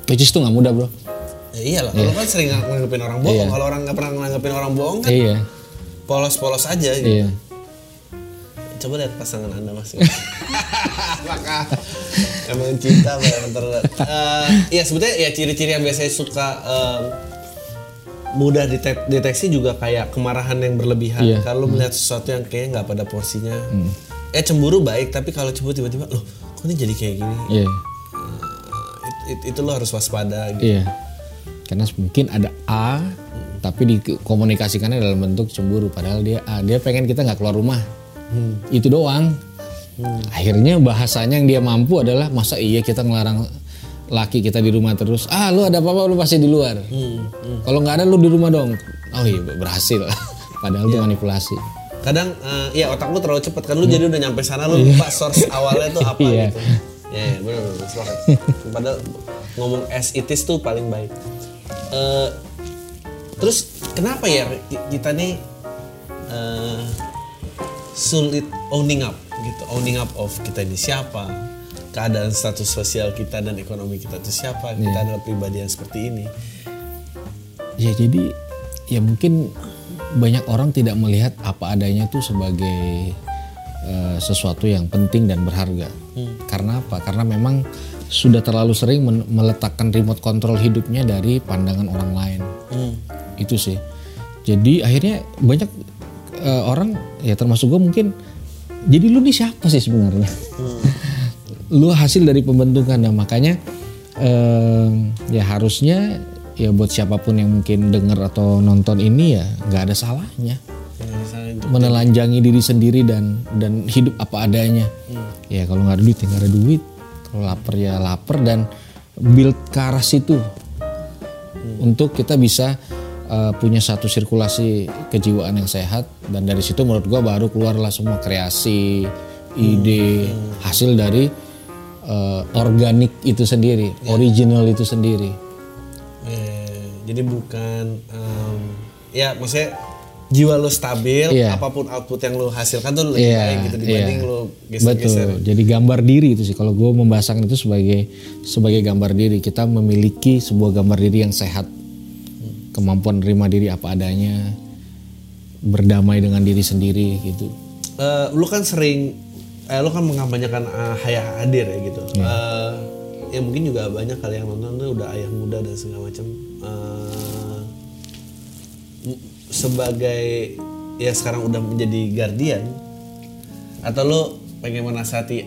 Which is tuh nggak mudah bro. Ya iyalah, kalau kan sering nganggepin orang bohong, kalau orang nggak pernah nganggepin orang bohong kan iya. polos-polos aja gitu. iya. Coba lihat pasangan anda mas. Maka emang cinta terlihat. Eh, Iya sebetulnya ya ciri-ciri yang biasanya suka em, mudah detek- deteksi juga kayak kemarahan yang berlebihan. Iya. Kalau melihat sesuatu yang kayaknya nggak pada porsinya. Eh cemburu baik, tapi kalau cemburu tiba-tiba, loh kok ini jadi kayak gini? iya It- it- itu lo harus waspada gitu. iya karena mungkin ada A tapi dikomunikasikannya dalam bentuk cemburu padahal dia A dia pengen kita nggak keluar rumah itu doang akhirnya bahasanya yang dia mampu adalah masa iya kita ngelarang laki kita di rumah terus ah lu ada apa-apa lu pasti di luar. Kalau nggak ada lu di rumah dong. Oh iya berhasil. Padahal itu manipulasi. Kadang eh, ya otak lu terlalu cepat kan lu jadi udah nyampe sana lu lupa source awalnya tuh apa Iya. gitu. Ya ya benar benar sepakat padahal ngomong as it is tuh paling baik. Eh, terus kenapa ya ki- kita nih eh, sulit owning up gitu owning up of kita ini siapa keadaan status sosial kita dan ekonomi kita itu siapa kita Iya. adalah pribadi yang seperti ini Ya jadi ya mungkin banyak orang tidak melihat apa adanya tuh sebagai eh, sesuatu yang penting dan berharga. Karena apa? Karena memang sudah terlalu sering meletakkan remote control hidupnya dari pandangan orang lain. Itu sih. Jadi akhirnya banyak eh, orang ya termasuk gue mungkin jadi lu nih siapa sih sebenarnya? lu hasil dari pembentukan. Nah makanya eh, ya harusnya ya buat siapa pun yang mungkin denger atau nonton ini ya nggak ada salahnya. Ya, itu. menelanjangi diri sendiri dan dan hidup apa adanya. Ya kalau nggak ada duit ya nggak ada duit. Kalau lapar ya lapar dan build ke arah situ. Untuk kita bisa uh, punya satu sirkulasi kejiwaan yang sehat dan dari situ menurut gua baru keluarlah semua kreasi ide hasil dari uh, organik itu sendiri original itu sendiri Eh, jadi bukan em, ya maksudnya jiwa lu stabil Iya. apa pun output yang lu hasilkan tuh lebih Iya, baik gitu dibanding iya. lu geser-geser. Betul. Jadi gambar diri itu sih. Kalau gue membahasakan itu sebagai sebagai gambar diri. Kita memiliki sebuah gambar diri yang sehat, kemampuan nerima diri apa adanya, berdamai dengan diri sendiri gitu. Eh, lu kan sering eh, lu kan mengampanyakan eh, hayah hadir ya gitu. Iya. Eh, ya mungkin juga banyak kali yang nonton tuh udah ayah muda dan segala macam Eh, m- sebagai ya sekarang udah menjadi guardian atau lo pengen menasihati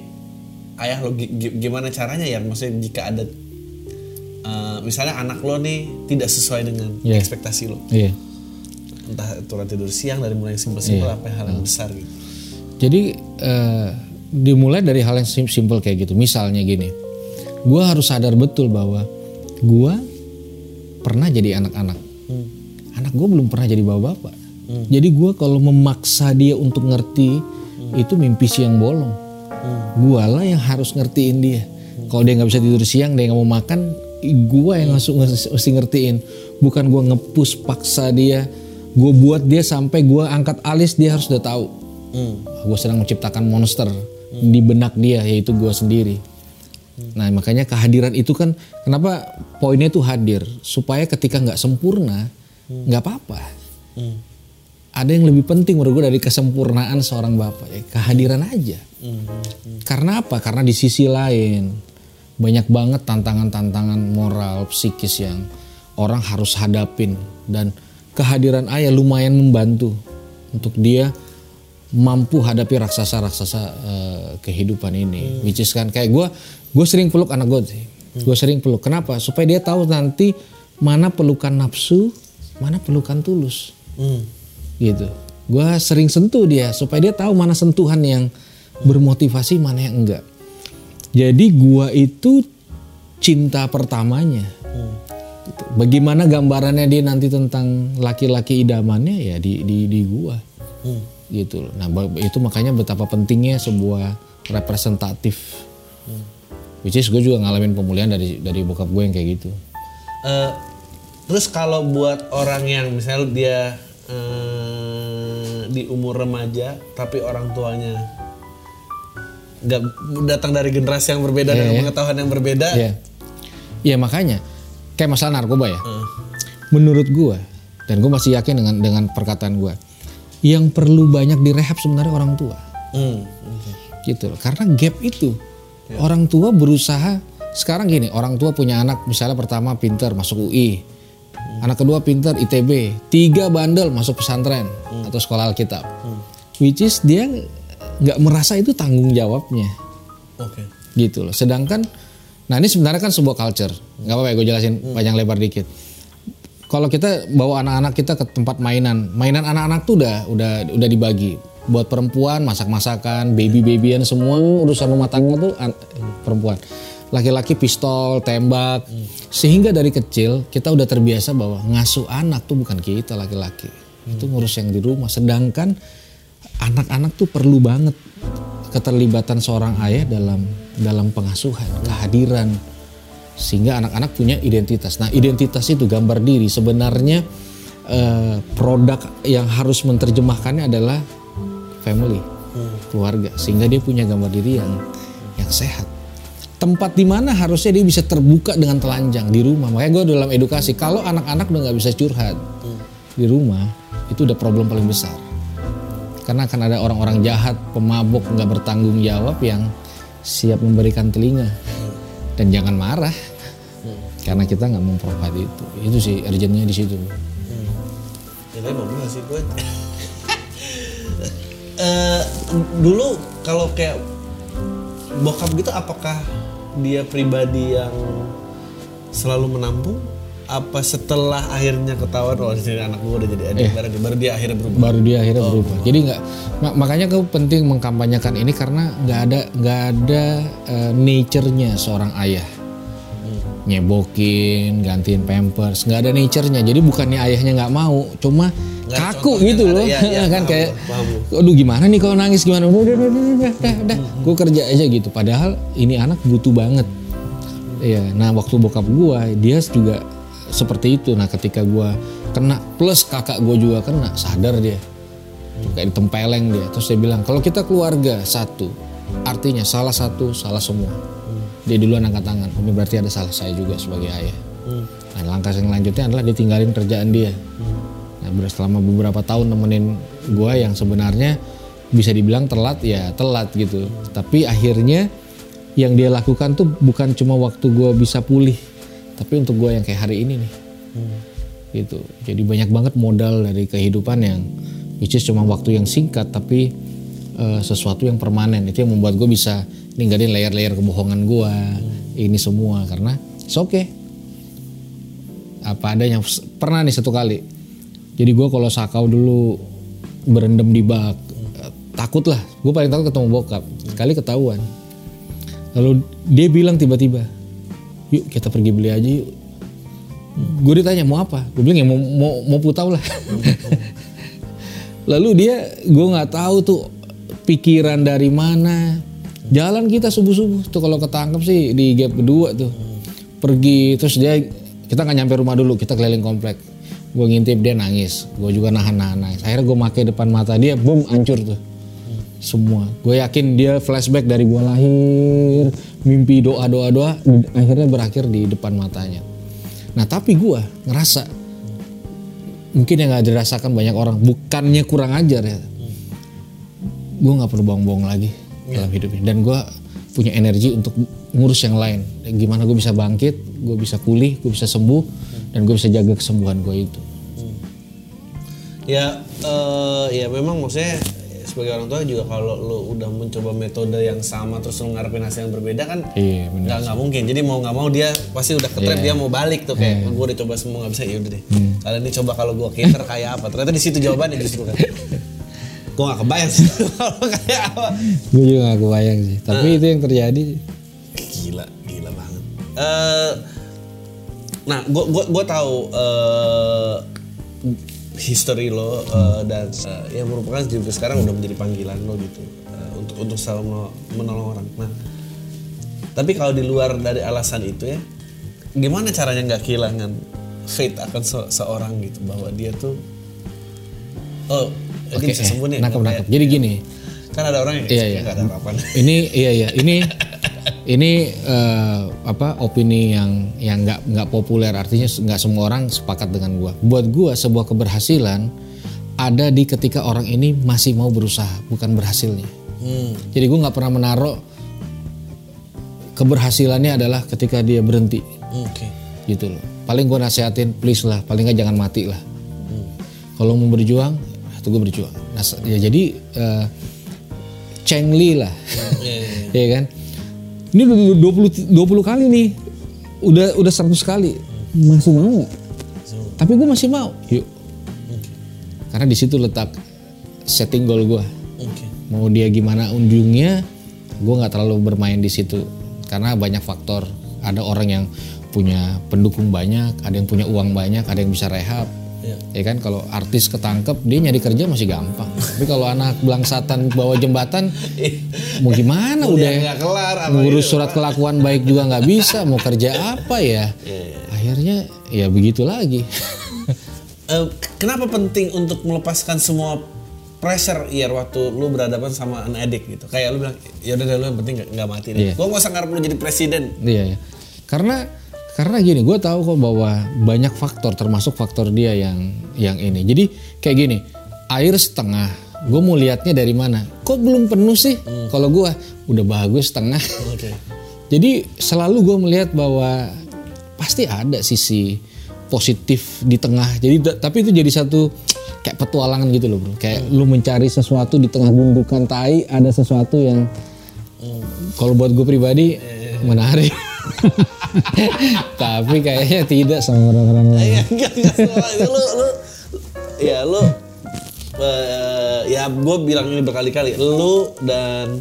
ayah lo gi- gi- gimana caranya ya maksudnya jika ada eh, misalnya anak lo nih tidak sesuai dengan Iya. ekspektasi lo Iya. entah aturan tidur siang dari mulai yang simpel-simpel apa hal yang besar gitu Jadi eh, dimulai dari hal yang sim- simple kayak gitu. Misalnya gini, gua harus sadar betul bahwa gua pernah jadi anak-anak. Anak gue belum pernah jadi bapak-bapak. Jadi gua kalau memaksa dia untuk ngerti itu mimpi siang bolong. Gua lah yang harus ngertiin dia. Kalau dia nggak bisa tidur siang, dia nggak mau makan, gua yang harus mesti ngertiin. Bukan gua ngepus paksa dia. Gue buat dia sampai gua angkat alis dia harus udah tahu gue sedang menciptakan monster di benak dia yaitu gue sendiri. Nah makanya kehadiran itu kan kenapa poinnya itu hadir supaya ketika nggak sempurna nggak apa-apa. Ada yang lebih penting menurut gue dari kesempurnaan seorang bapak ya kehadiran aja. Karena apa? Karena di sisi lain banyak banget tantangan-tantangan moral psikis yang orang harus hadapin dan kehadiran ayah lumayan membantu untuk dia mampu hadapi raksasa-raksasa eh, kehidupan ini. Which is kan kayak gue, gue sering peluk anak gue sih. Gue sering peluk. Kenapa? Supaya dia tahu nanti mana pelukan nafsu, mana pelukan tulus. Gitu. Gue sering sentuh dia supaya dia tahu mana sentuhan yang bermotivasi, mana yang enggak. Jadi gue itu cinta pertamanya. Gitu. Bagaimana gambarannya dia nanti tentang laki-laki idamannya ya di di di gua. Gitu loh. Nah, itu makanya betapa pentingnya sebuah representatif. Which is gue juga ngalamin pemulihan dari dari bokap gue yang kayak gitu. Eh, terus kalau buat orang yang misalnya dia eh, di umur remaja tapi orang tuanya nggak datang dari generasi yang berbeda dengan pengetahuan yang berbeda Iya. Iya makanya kayak masalah narkoba ya. eh, Menurut gue dan gue masih yakin dengan dengan perkataan gue, yang perlu banyak direhab sebenarnya orang tua. hmm, oke. gitu loh. Karena gap itu orang tua berusaha sekarang gini orang tua punya anak misalnya pertama pinter masuk UI, anak kedua pinter ITB, tiga bandel masuk pesantren atau sekolah Alkitab, which is dia nggak merasa itu tanggung jawabnya Oke. gitu loh. Sedangkan, nah ini sebenarnya kan sebuah culture, nggak apa-apa ya gue jelasin panjang lebar dikit. Kalau kita bawa anak-anak kita ke tempat mainan, mainan anak-anak tuh udah udah udah dibagi. Buat perempuan masak-masakan, baby-babyan semua urusan rumah tangga tuh an- perempuan. Laki-laki pistol, tembak. Sehingga dari kecil kita udah terbiasa bahwa ngasuh anak tuh bukan kita laki-laki. Itu ngurus yang di rumah. Sedangkan anak-anak tuh perlu banget keterlibatan seorang ayah dalam dalam pengasuhan, kehadiran sehingga anak-anak punya identitas. Nah, identitas itu gambar diri sebenarnya eh, produk yang harus menerjemahkannya adalah family, keluarga sehingga dia punya gambar diri yang yang sehat. Tempat di mana harusnya dia bisa terbuka dengan telanjang di rumah. Makanya gue dalam edukasi kalau anak-anak udah nggak bisa curhat di rumah itu udah problem paling besar karena akan ada orang-orang jahat, pemabuk, nggak bertanggung jawab yang siap memberikan telinga dan jangan marah karena kita nggak memprovide itu. Itu sih urgentnya di situ. Ya tapi mau bilang sih gue. Eh, dulu kalau kayak bokap gitu apakah dia pribadi yang selalu menampung? Apa setelah akhirnya ketahuan oh jadi anak gue udah jadi adik baru, baru dia akhirnya berubah? Baru dia akhirnya berubah. Jadi nggak ma- makanya gue penting mengkampanyekan ini karena nggak ada nggak ada eh, nature-nya seorang ayah. Nyebokin, gantiin pampers, nggak ada nature-nya. Jadi bukannya ayahnya nggak mau, cuma Nggak ada kaku gitu ada. loh. Iya, iya, kan paham, kayak paham. aduh gimana nih kalau nangis gimana udah udah udah udah udah udah, udah. gue kerja aja gitu padahal ini anak butuh banget Iya, nah waktu bokap gua dia juga seperti itu. Nah ketika gua kena plus kakak gua juga kena, sadar dia. Kayak ditempeleng dia. Terus dia bilang kalau kita keluarga satu, artinya salah satu salah semua. Dia duluan angkat tangan. Ini berarti ada salah saya juga sebagai ayah. Nah langkah yang lanjutnya adalah ditinggalin kerjaan dia. Nah ber- selama beberapa tahun nemenin gua yang sebenarnya bisa dibilang telat ya telat gitu. Tapi akhirnya yang dia lakukan tuh bukan cuma waktu gue bisa pulih tapi untuk gue yang kayak hari ini nih. Gitu. Jadi banyak banget modal dari kehidupan yang which is cuma waktu yang singkat tapi eh, sesuatu yang permanen. Itu yang membuat gue bisa ninggalin layer-layer kebohongan gue ini semua karena it's okay. Apa adanya. Pernah nih satu kali. Jadi gue kalau sakau dulu berendam di bak eh, takut lah gue paling takut ketemu bokap. Sekali ketahuan. Lalu dia bilang tiba-tiba yuk kita pergi beli aja yuk. Gue ditanya mau apa? Gue bilang ya mau mau mau putau lah. Lalu dia gue nggak tahu tuh pikiran dari mana. Jalan kita subuh subuh tuh kalau ketangkep sih di gap kedua tuh. Pergi terus dia kita nggak nyampe rumah dulu kita keliling komplek. Gue ngintip dia nangis. Gue juga nahan nahan nangis. Akhirnya gue make depan mata dia boom hancur tuh semua. Gue yakin dia flashback dari gue lahir mimpi doa doa doa akhirnya berakhir di depan matanya. Nah tapi gue ngerasa mungkin yang nggak dirasakan banyak orang bukannya kurang ajar ya. Gue nggak perlu bohong-bohong lagi dalam hidup ini. Dan gue punya energi untuk ngurus yang lain. Gimana gue bisa bangkit gue bisa pulih gue bisa sembuh dan gue bisa jaga kesembuhan gue itu. Ya eh, ya memang maksudnya sebagai orang tua juga kalau lo udah mencoba metode yang sama terus lo ngarepin hasil yang berbeda kan iya nggak nggak mungkin. Jadi mau nggak mau dia pasti udah ketrap dia mau balik tuh kayak gue udah coba semua nggak bisa. Ya udah deh. Kalian ini coba kalau gue cater kayak apa. Ternyata di situ jawabannya justru kan. Gue nggak kebayang sih kalau kayak apa. Gue juga gak kebayang sih. Tapi itu yang terjadi. Gila gila banget. Eh nah gue gua gua tahu eh history lo eh, dan eh, yang merupakan juga sekarang udah menjadi panggilan lo gitu eh, untuk untuk selalu menolong, orang. Nah tapi kalau di luar dari alasan itu ya gimana caranya nggak kehilangan faith akan se- seorang gitu bahwa dia tuh oh ini bisa sembuh nih nangkep kayak- jadi gini kan ada orang yang Iya, iya. nggak ada apa-apa. Ini iya iya. Ini ini eh, apa opini yang yang nggak nggak populer. Artinya nggak semua orang sepakat dengan gua. Buat gua sebuah keberhasilan ada di ketika orang ini masih mau berusaha bukan berhasilnya. Hmm. jadi gua nggak pernah menaruh keberhasilannya adalah ketika dia berhenti. Oke. Gitu loh. Paling gua nasihatin please lah paling nggak jangan mati lah. Kalau mau berjuang itu gue berjuang. Nah, ya jadi eh, Cheng Li lah. Iya, iya, iya. ya kan ini udah 20 20 kali nih. Udah udah 100 kali. Masih mau? Tapi gue masih mau. Yuk. Karena di situ letak setting goal gue oke. Mau dia gimana ujungnya gue nggak terlalu bermain di situ. Karena banyak faktor. Ada orang yang punya pendukung banyak ada yang punya uang banyak ada yang bisa rehab Iya. ya kan kalau artis ketangkep dia nyari kerja masih gampang. Tapi kalau anak belangsatan bawa jembatan mau gimana udah kelar ngurus surat kelakuan baik juga nggak bisa mau kerja apa ya? Akhirnya ya begitu lagi. Eh, kenapa penting untuk melepaskan semua pressure iya waktu lu berhadapan sama an addict gitu? Kayak lu bilang ya udah lu yang penting nggak- mati deh. Iya. gua nggak usah ngarep lu jadi presiden. Iya, iya. Karena karena gini, gue tahu kok bahwa banyak faktor termasuk faktor dia yang yang ini. Jadi kayak gini, air setengah. Gue mau lihatnya dari mana? Kok belum penuh sih? Kalau gue udah bagus setengah. oke Jadi selalu gue melihat bahwa pasti ada sisi positif di tengah. Jadi tapi itu jadi satu kayak petualangan gitu loh bro. Kayak lu mencari sesuatu di tengah gundukan tai ada sesuatu yang kalau buat gue pribadi menarik. tapi kayaknya tidak sama orang-orang lain. Iya, enggak, enggak lu, lu, ya lu, eh, ya gue bilang ini berkali-kali, lu dan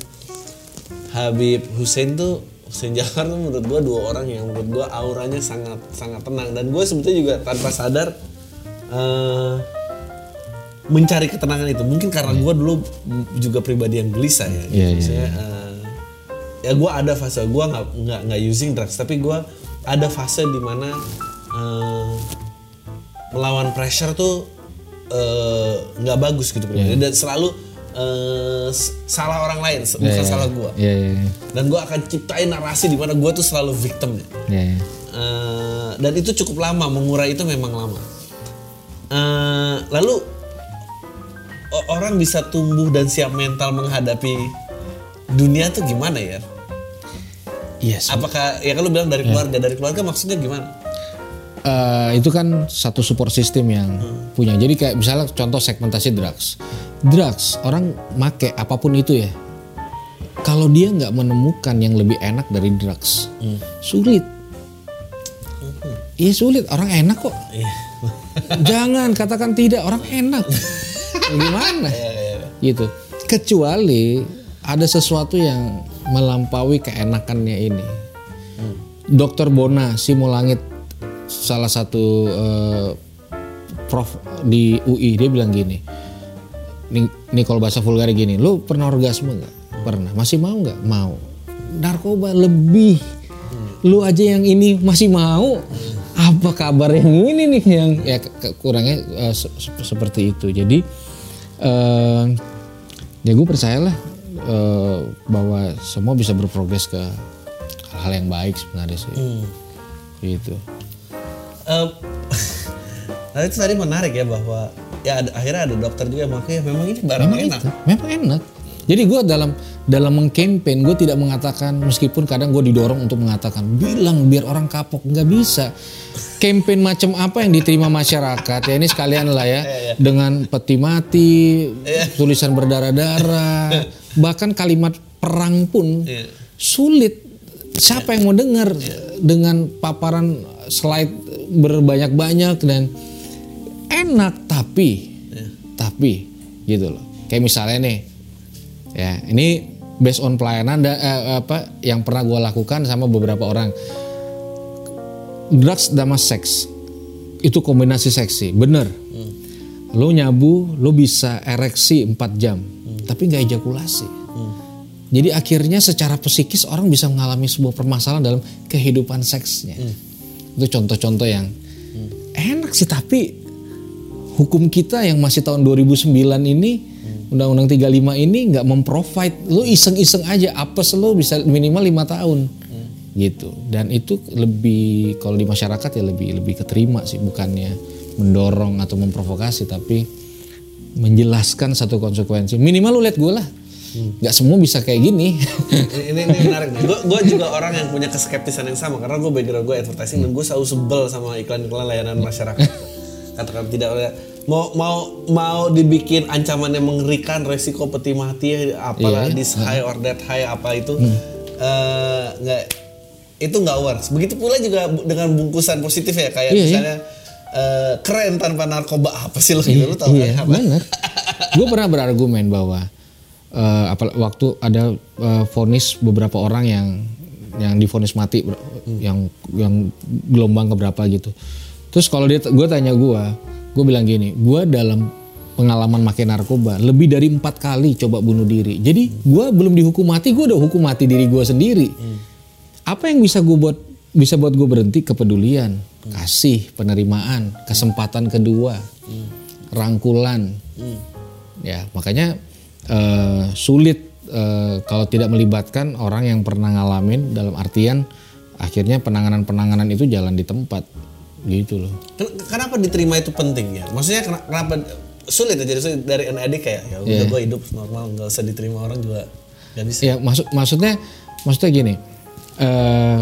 Habib Hussein tuh, Hussein Jafar tuh menurut gue dua orang yang menurut gue auranya sangat sangat tenang dan gue sebetulnya juga tanpa sadar eh, mencari ketenangan itu. Mungkin karena gue dulu juga pribadi yang gelisah ya. gitu. Iya, iya, Maksudnya, eh, ya gue ada fase gue nggak nggak nggak using drugs tapi gue ada fase di mana eh, melawan pressure tuh eh, nggak bagus gitu pribadi dan selalu s- salah orang lain se- bukan salah gue Iya, iya, iya. dan gue akan ciptain narasi di mana gue tuh selalu victimnya Iya, iya. Eh, dan itu cukup lama mengurai itu memang lama. Eh, lalu orang bisa tumbuh dan siap mental menghadapi dunia tuh gimana ya Yes. Apakah ya kan lu bilang dari keluarga, dari keluarga maksudnya gimana? Eh, itu kan satu support system yang punya. Jadi kayak misalnya contoh segmentasi drugs. Drugs orang make apa pun itu ya. Kalau dia nggak menemukan yang lebih enak dari drugs, sulit. Iya sulit. Orang enak kok. Jangan katakan tidak. Orang enak. Gimana? Gitu. Kecuali ada sesuatu yang melampaui keenakannya ini. Dokter Bona Simulangit salah satu eh, prof di UI dia bilang gini. Ini, kalau bahasa vulgar gini, lu pernah orgasme nggak? Pernah. Masih mau nggak? Mau. Narkoba lebih. Lu aja yang ini masih mau. Apa kabar yang ini nih yang ya kurangnya eh, se- se- seperti itu. Jadi eh ya gue percayalah eh, bahwa semua bisa berprogres ke hal-hal yang baik sebenarnya sih. Gitu. Eh, nah itu tadi menarik ya bahwa ya ada, akhirnya ada dokter juga makanya memang ini barang Memang enak. itu, memang enak. Jadi gue dalam dalam mengkampanye gue tidak mengatakan meskipun kadang gue didorong untuk mengatakan bilang biar orang kapok nggak bisa. Campaign macam apa yang diterima masyarakat ya ini sekalian lah ya dengan peti mati, tulisan berdarah-darah, bahkan kalimat perang pun Iya. sulit. Siapa yang mau dengar dengan paparan slide berbanyak-banyak dan enak tapi tapi gitu loh. Kayak misalnya nih ya ini based on pelayanan da- eh, apa yang pernah gue lakukan sama beberapa orang. Drugs sama seks. Itu kombinasi seksi bener. Lo nyabu lo bisa ereksi 4 jam tapi nggak ejakulasi. Jadi akhirnya secara psikis orang bisa mengalami sebuah permasalahan dalam kehidupan seksnya. Itu contoh-contoh yang enak sih tapi hukum kita yang masih tahun 2009 ini Undang-Undang 35 ini nggak memprovide. Lu iseng-iseng aja apes lu bisa minimal lima tahun. Gitu. Dan itu lebih kalau di masyarakat ya lebih lebih keterima sih bukannya mendorong atau memprovokasi tapi menjelaskan satu konsekuensi. Minimal lu lihat gue lah. Nggak semua bisa kayak gini. Ini, ini, ini menarik nih. Gue gue juga orang yang punya keskeptisan yang sama karena gue background gue advertising dan gue selalu sebel sama iklan-iklan layanan masyarakat. Katakan tidak ada mau mau mau dibikin ancaman yang mengerikan resiko peti mati apalah Iya, this high or that high apa itu eh, nggak itu nggak works. Begitu pula juga dengan bungkusan positif ya kayak Iya, iya. misalnya eh, keren tanpa narkoba apa sih lo gitu lo tau iya kan apa? benar gue pernah berargumen bahwa eh, apa waktu ada vonis beberapa orang yang yang divonis mati ber- yang yang gelombang keberapa gitu terus kalau dia gue tanya gue gue bilang gini gue dalam pengalaman makin narkoba lebih dari empat kali coba bunuh diri. Jadi gue belum dihukum mati gue udah hukum mati diri gue sendiri. Apa yang bisa gue buat bisa buat gue berhenti? Kepedulian kasih penerimaan kesempatan kedua rangkulan. Ya makanya eh, sulit eh, kalau tidak melibatkan orang yang pernah ngalamin dalam artian akhirnya penanganan-penanganan itu jalan di tempat gitu loh. Ken- Kenapa diterima itu penting ya? Maksudnya kena- kenapa sulit ya? Jadi sulit dari an adik kayak ya udah gue hidup normal nggak usah diterima orang juga nggak bisa. ya maksud maksudnya maksudnya gini eh,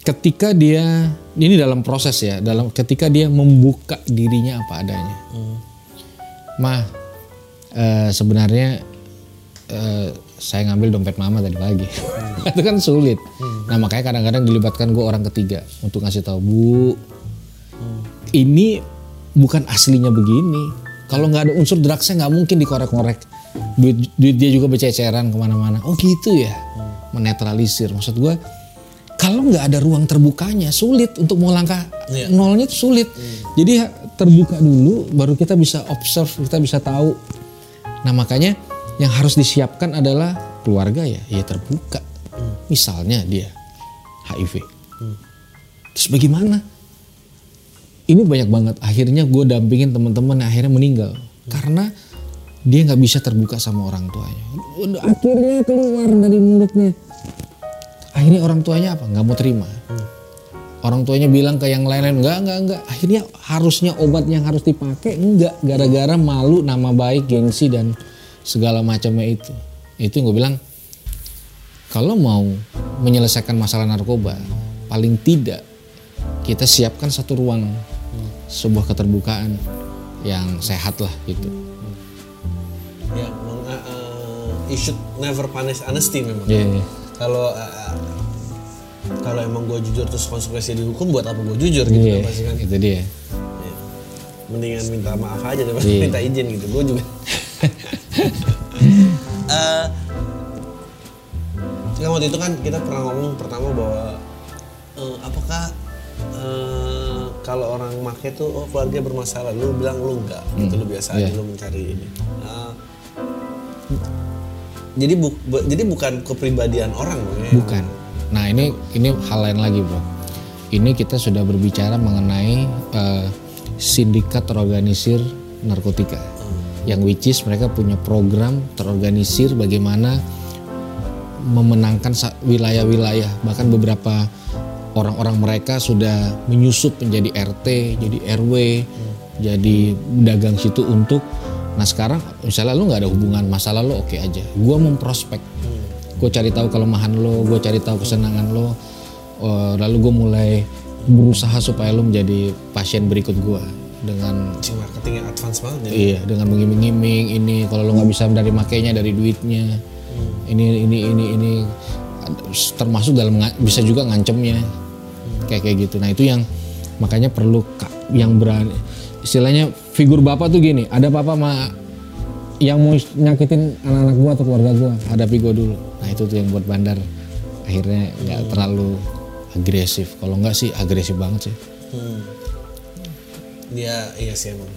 ketika dia ini dalam proses ya dalam ketika dia membuka dirinya apa adanya. Mah eh, sebenarnya eh, saya ngambil dompet mama tadi pagi. Itu kan sulit. Nah makanya kadang-kadang dilibatkan gue orang ketiga untuk ngasih tahu bu ini bukan aslinya begini. Kalau nggak ada unsur drugsnya nggak mungkin dikorek-korek duit, duit dia juga bececeran ke mana-mana. Oh gitu ya. Menetralisir. Maksud gue kalau nggak ada ruang terbukanya sulit untuk mau langkah Iya. nolnya itu sulit. Jadi ha- terbuka dulu baru kita bisa observe kita bisa tahu. Nah makanya yang harus disiapkan adalah keluarga ya. Ya terbuka. Misalnya dia HIV terus bagaimana ini banyak banget. Akhirnya gue dampingin teman-teman akhirnya meninggal. Karena dia nggak bisa terbuka sama orang tuanya. Udah akhirnya keluar dari mulutnya. Akhirnya orang tuanya apa? Nggak mau terima. Orang tuanya bilang ke yang lain-lain nggak nggak nggak. Akhirnya harusnya obat yang harus dipakai enggak gara-gara malu nama baik gengsi dan segala macamnya itu. Itu gue bilang kalau mau menyelesaikan masalah narkoba, paling tidak kita siapkan satu ruang sebuah keterbukaan yang sehat lah gitu. Ya, meng- uh, uh, you should never punish honesty memang. Iya, iya. Kalau uh, kalau emang gue jujur terus konsekuensi dihukum buat apa gue jujur gitu Iya, kan pasti kan. itu dia. Iya. Mendingan minta maaf aja daripada Iya. minta izin gitu. Gue juga. Eh, kan waktu itu kan kita pernah ngomong pertama bahwa eh, apakah eh, kalau orang make tuh oh keluarga bermasalah, lu bilang lu enggak, gitu lu biasa aja Iya. lu mencari ini. Eh, jadi bu, bu- jadi bukan kepribadian orang dong ya. Bukan. Nah ini ini hal lain lagi bro. Ini kita sudah berbicara mengenai eh, sindikat terorganisir narkotika, yang which is mereka punya program terorganisir bagaimana memenangkan wilayah-wilayah bahkan beberapa orang-orang mereka sudah menyusup menjadi RT, jadi RW, jadi dagang situ untuk nah sekarang misalnya lu nggak ada hubungan masalah lo oke aja, gua memprospek. Gue cari tahu kelemahan lo, gue cari tahu kesenangan lo, eh, lalu gue mulai berusaha supaya lo menjadi pasien berikut gue dengan Cing marketing yang advance banget ya. iya dengan mengiming-iming ini kalau lo nggak bisa dari makainya dari duitnya ini ini ini ini termasuk dalam bisa juga ngancemnya kayak kayak gitu nah itu yang makanya perlu yang berani istilahnya figur bapak tuh gini ada papa sama yang mau nyakitin anak-anak gua atau keluarga gua hadapi gua dulu nah itu tuh yang buat bandar akhirnya nggak terlalu agresif kalau nggak sih agresif banget sih Hmm. Dia iya sih emang.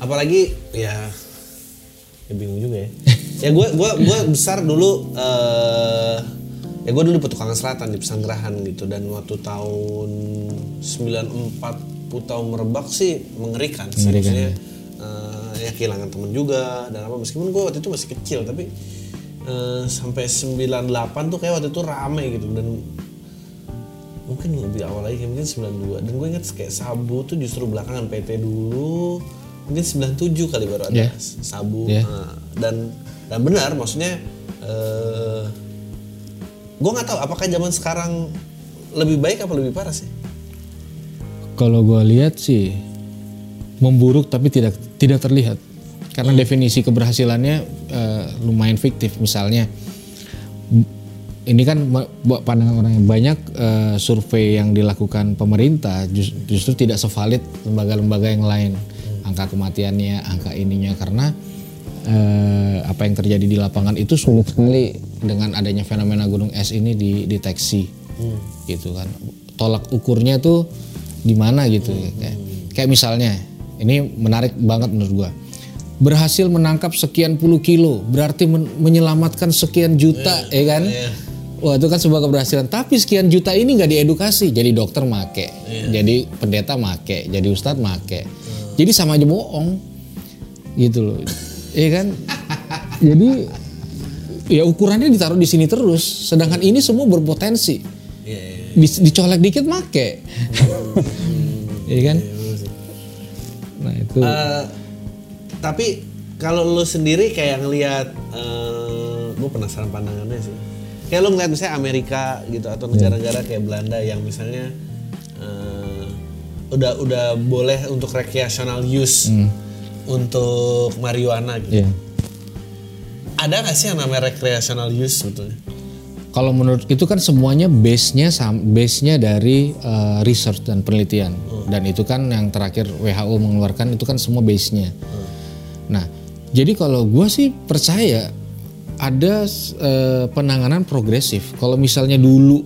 Apalagi ya ya bingung juga ya. ya gue gua gua besar dulu eh ya gue dulu di Petukangan Selatan di Pesanggerahan gitu. Dan waktu tahun 94 Putau merebak sih mengerikan sih. Mengerikan, maksudnya eh, ya kehilangan temen juga dan apa. Meskipun gue waktu itu masih kecil tapi eh, sampai 98 tuh kayak waktu itu rame gitu. Dan mungkin lebih awal lagi mungkin 92 dan gue inget kayak sabu tuh justru belakangan PT dulu mungkin 97 kali baru ada Yeah. sabu. Yeah. Nah, dan dan benar maksudnya eh gue nggak tahu apakah zaman sekarang lebih baik apa lebih parah sih? Kalau gue lihat sih memburuk tapi tidak tidak terlihat. Karena definisi keberhasilannya eh, lumayan fiktif. Misalnya ini kan buat pandangan orang yang banyak eh, survei yang dilakukan pemerintah jus- justru tidak sevalid lembaga-lembaga yang lain. Angka kematiannya angka ininya. Karena eh, apa yang terjadi di lapangan itu sulit sekali dengan adanya fenomena gunung es ini dideteksi gitu kan. Tolak ukurnya tuh di mana gitu kayak, kayak misalnya ini menarik banget menurut gua. Berhasil menangkap sekian puluh kilo berarti men- menyelamatkan sekian juta ya kan? wah itu kan sebuah keberhasilan. Tapi sekian juta ini nggak diedukasi jadi dokter make jadi pendeta make jadi ustadz make. Jadi sama aja bohong. Gitu loh iya kan? Jadi ya ukurannya ditaruh di sini terus. Sedangkan ini semua berpotensi. Iya, iya, iya. Di- dicolek dikit make. Iya kan? Nah itu. Eh, tapi kalau lu sendiri kayak ngelihat gue penasaran pandangannya sih. Kayak lu ngeliat misalnya Amerika gitu atau negara-negara kayak Belanda yang misalnya eh, udah udah boleh untuk recreational use untuk marijuana gitu Iya. ada nggak sih yang namanya recreational use sebetulnya Kalau menurut itu kan semuanya base-nya base-nya dari uh, research dan penelitian. Dan itu kan yang terakhir WHO mengeluarkan itu kan semua base-nya. Nah, jadi kalau gue sih percaya ada uh, penanganan progresif. Kalau misalnya dulu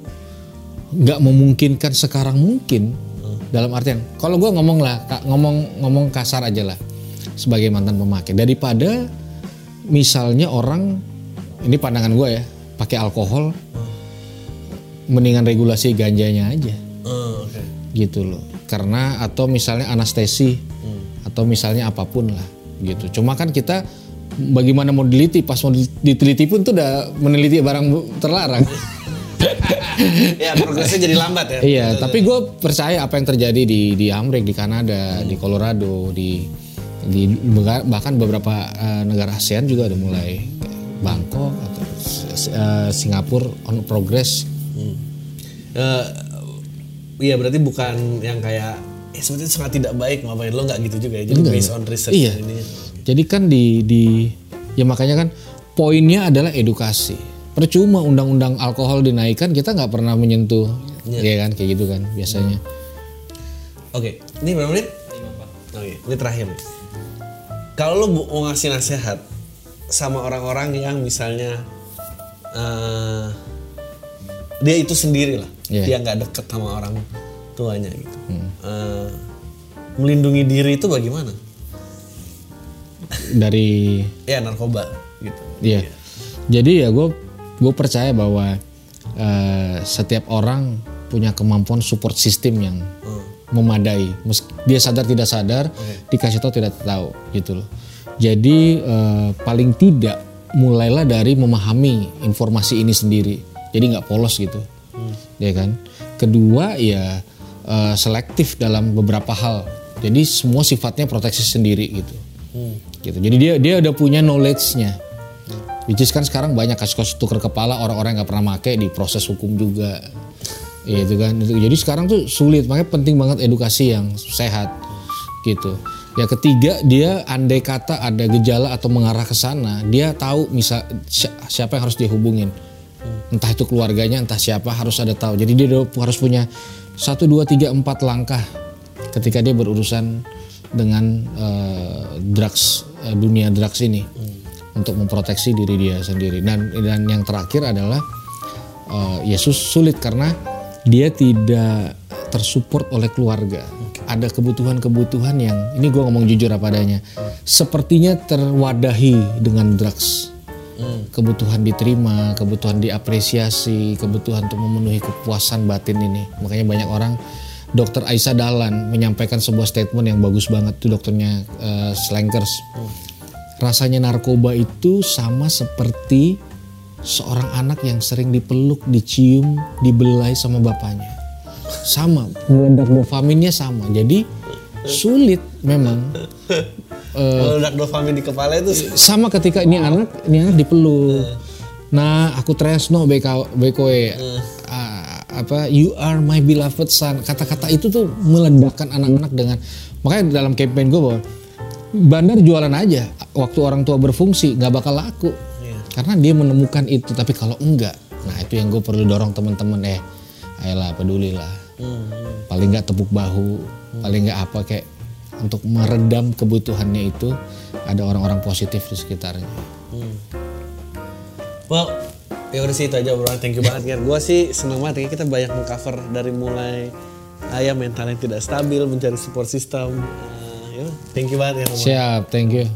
nggak memungkinkan sekarang mungkin dalam artian kalau gue ngomong lah ngomong ngomong kasar aja lah sebagai mantan pemakai. Daripada misalnya orang ini pandangan gue ya pakai alkohol mendingan regulasi ganjanya aja. Oh, oke. Gitu loh. Karena atau misalnya anestesi atau misalnya apa pun lah gitu. Cuma kan kita bagaimana mau diliti pas mau diteliti pun tuh udah meneliti barang terlarang. Ya progresnya jadi lambat ya. Iya, tapi gue percaya apa yang terjadi di di Amerika, di Kanada, di Colorado, di di bahkan beberapa eh, negara ASEAN juga udah mulai Bangkok atau eh, Singapura on progress Eh, iya berarti bukan yang kayak eh sebetulnya sangat tidak baik ngapain lo nggak gitu juga ya. Jadi based on research Iya. ini. Jadi kan di di ya makanya kan poinnya adalah edukasi. Percuma undang-undang alkohol dinaikkan kita nggak pernah menyentuh, ya kan kayak gitu kan biasanya. Oke, ini berapa menit? Oke, ini terakhir nih. Kalau lo mau ngasih nasihat sama orang-orang yang misalnya eh, dia itu sendiri lah, Iya. dia nggak deket sama orang tuanya gitu. Eh, melindungi diri itu bagaimana? Dari Ya narkoba gitu. Iya. Jadi ya gue gue percaya bahwa eh, setiap orang punya kemampuan support system yang memadai. Dia sadar tidak sadar, dikasih tahu tidak tahu gitu loh. Jadi eh, paling tidak mulailah dari memahami informasi ini sendiri. Jadi nggak polos gitu, ya kan. Kedua ya eh, selektif dalam beberapa hal. Jadi semua sifatnya proteksi sendiri gitu gitu. Jadi dia dia udah punya knowledge-nya. Which is kan sekarang banyak kasus-kasus tuker kepala orang-orang nggak pernah make di proses hukum juga. Iya itu kan. Jadi sekarang tuh sulit, makanya penting banget edukasi yang sehat gitu. Ya ketiga dia andai kata ada gejala atau mengarah ke sana, dia tahu misal si- siapa yang harus dia hubungin. Entah itu keluarganya, entah siapa harus ada tahu. Jadi dia harus punya satu dua tiga empat langkah ketika dia berurusan dengan eh, drugs eh, dunia drugs ini untuk memproteksi diri dia sendiri dan dan yang terakhir adalah eh, Yesus sulit karena dia tidak tersupport oleh keluarga. Ada kebutuhan-kebutuhan yang ini gue ngomong jujur apa adanya sepertinya terwadahi dengan drugs. Kebutuhan diterima kebutuhan diapresiasi kebutuhan untuk memenuhi kepuasan batin ini. Makanya banyak orang Dokter Aisyah Dahlan menyampaikan sebuah statement yang bagus banget tuh dokternya eh, Slankers. Rasanya narkoba itu sama seperti seorang anak yang sering dipeluk, dicium, dibelai sama bapaknya. Sama, meledak dopaminnya sama. Jadi sulit memang. Kalau dak dopamin di kepala itu. sama ketika ini anak ini anak dipeluk. Nah aku tresno BK BKW Ah, apa you are my beloved son. Kata-kata itu tuh meledakkan anak-anak dengan makanya dalam campaign gue bahwa bandar jualan aja waktu orang tua berfungsi nggak bakal laku karena dia menemukan itu tapi kalau enggak nah itu yang gue perlu dorong teman-teman eh ayolah pedulilah paling nggak tepuk bahu paling nggak apa kayak untuk meredam kebutuhannya itu ada orang-orang positif di sekitarnya Well, ya udah sih itu aja obrolan. Thank you banget, Ger. Gue sih seneng banget ya kita banyak mengcover dari mulai ayam mental yang tidak stabil, mencari support system. Eh, ya thank you banget ya. Roman. siap thank you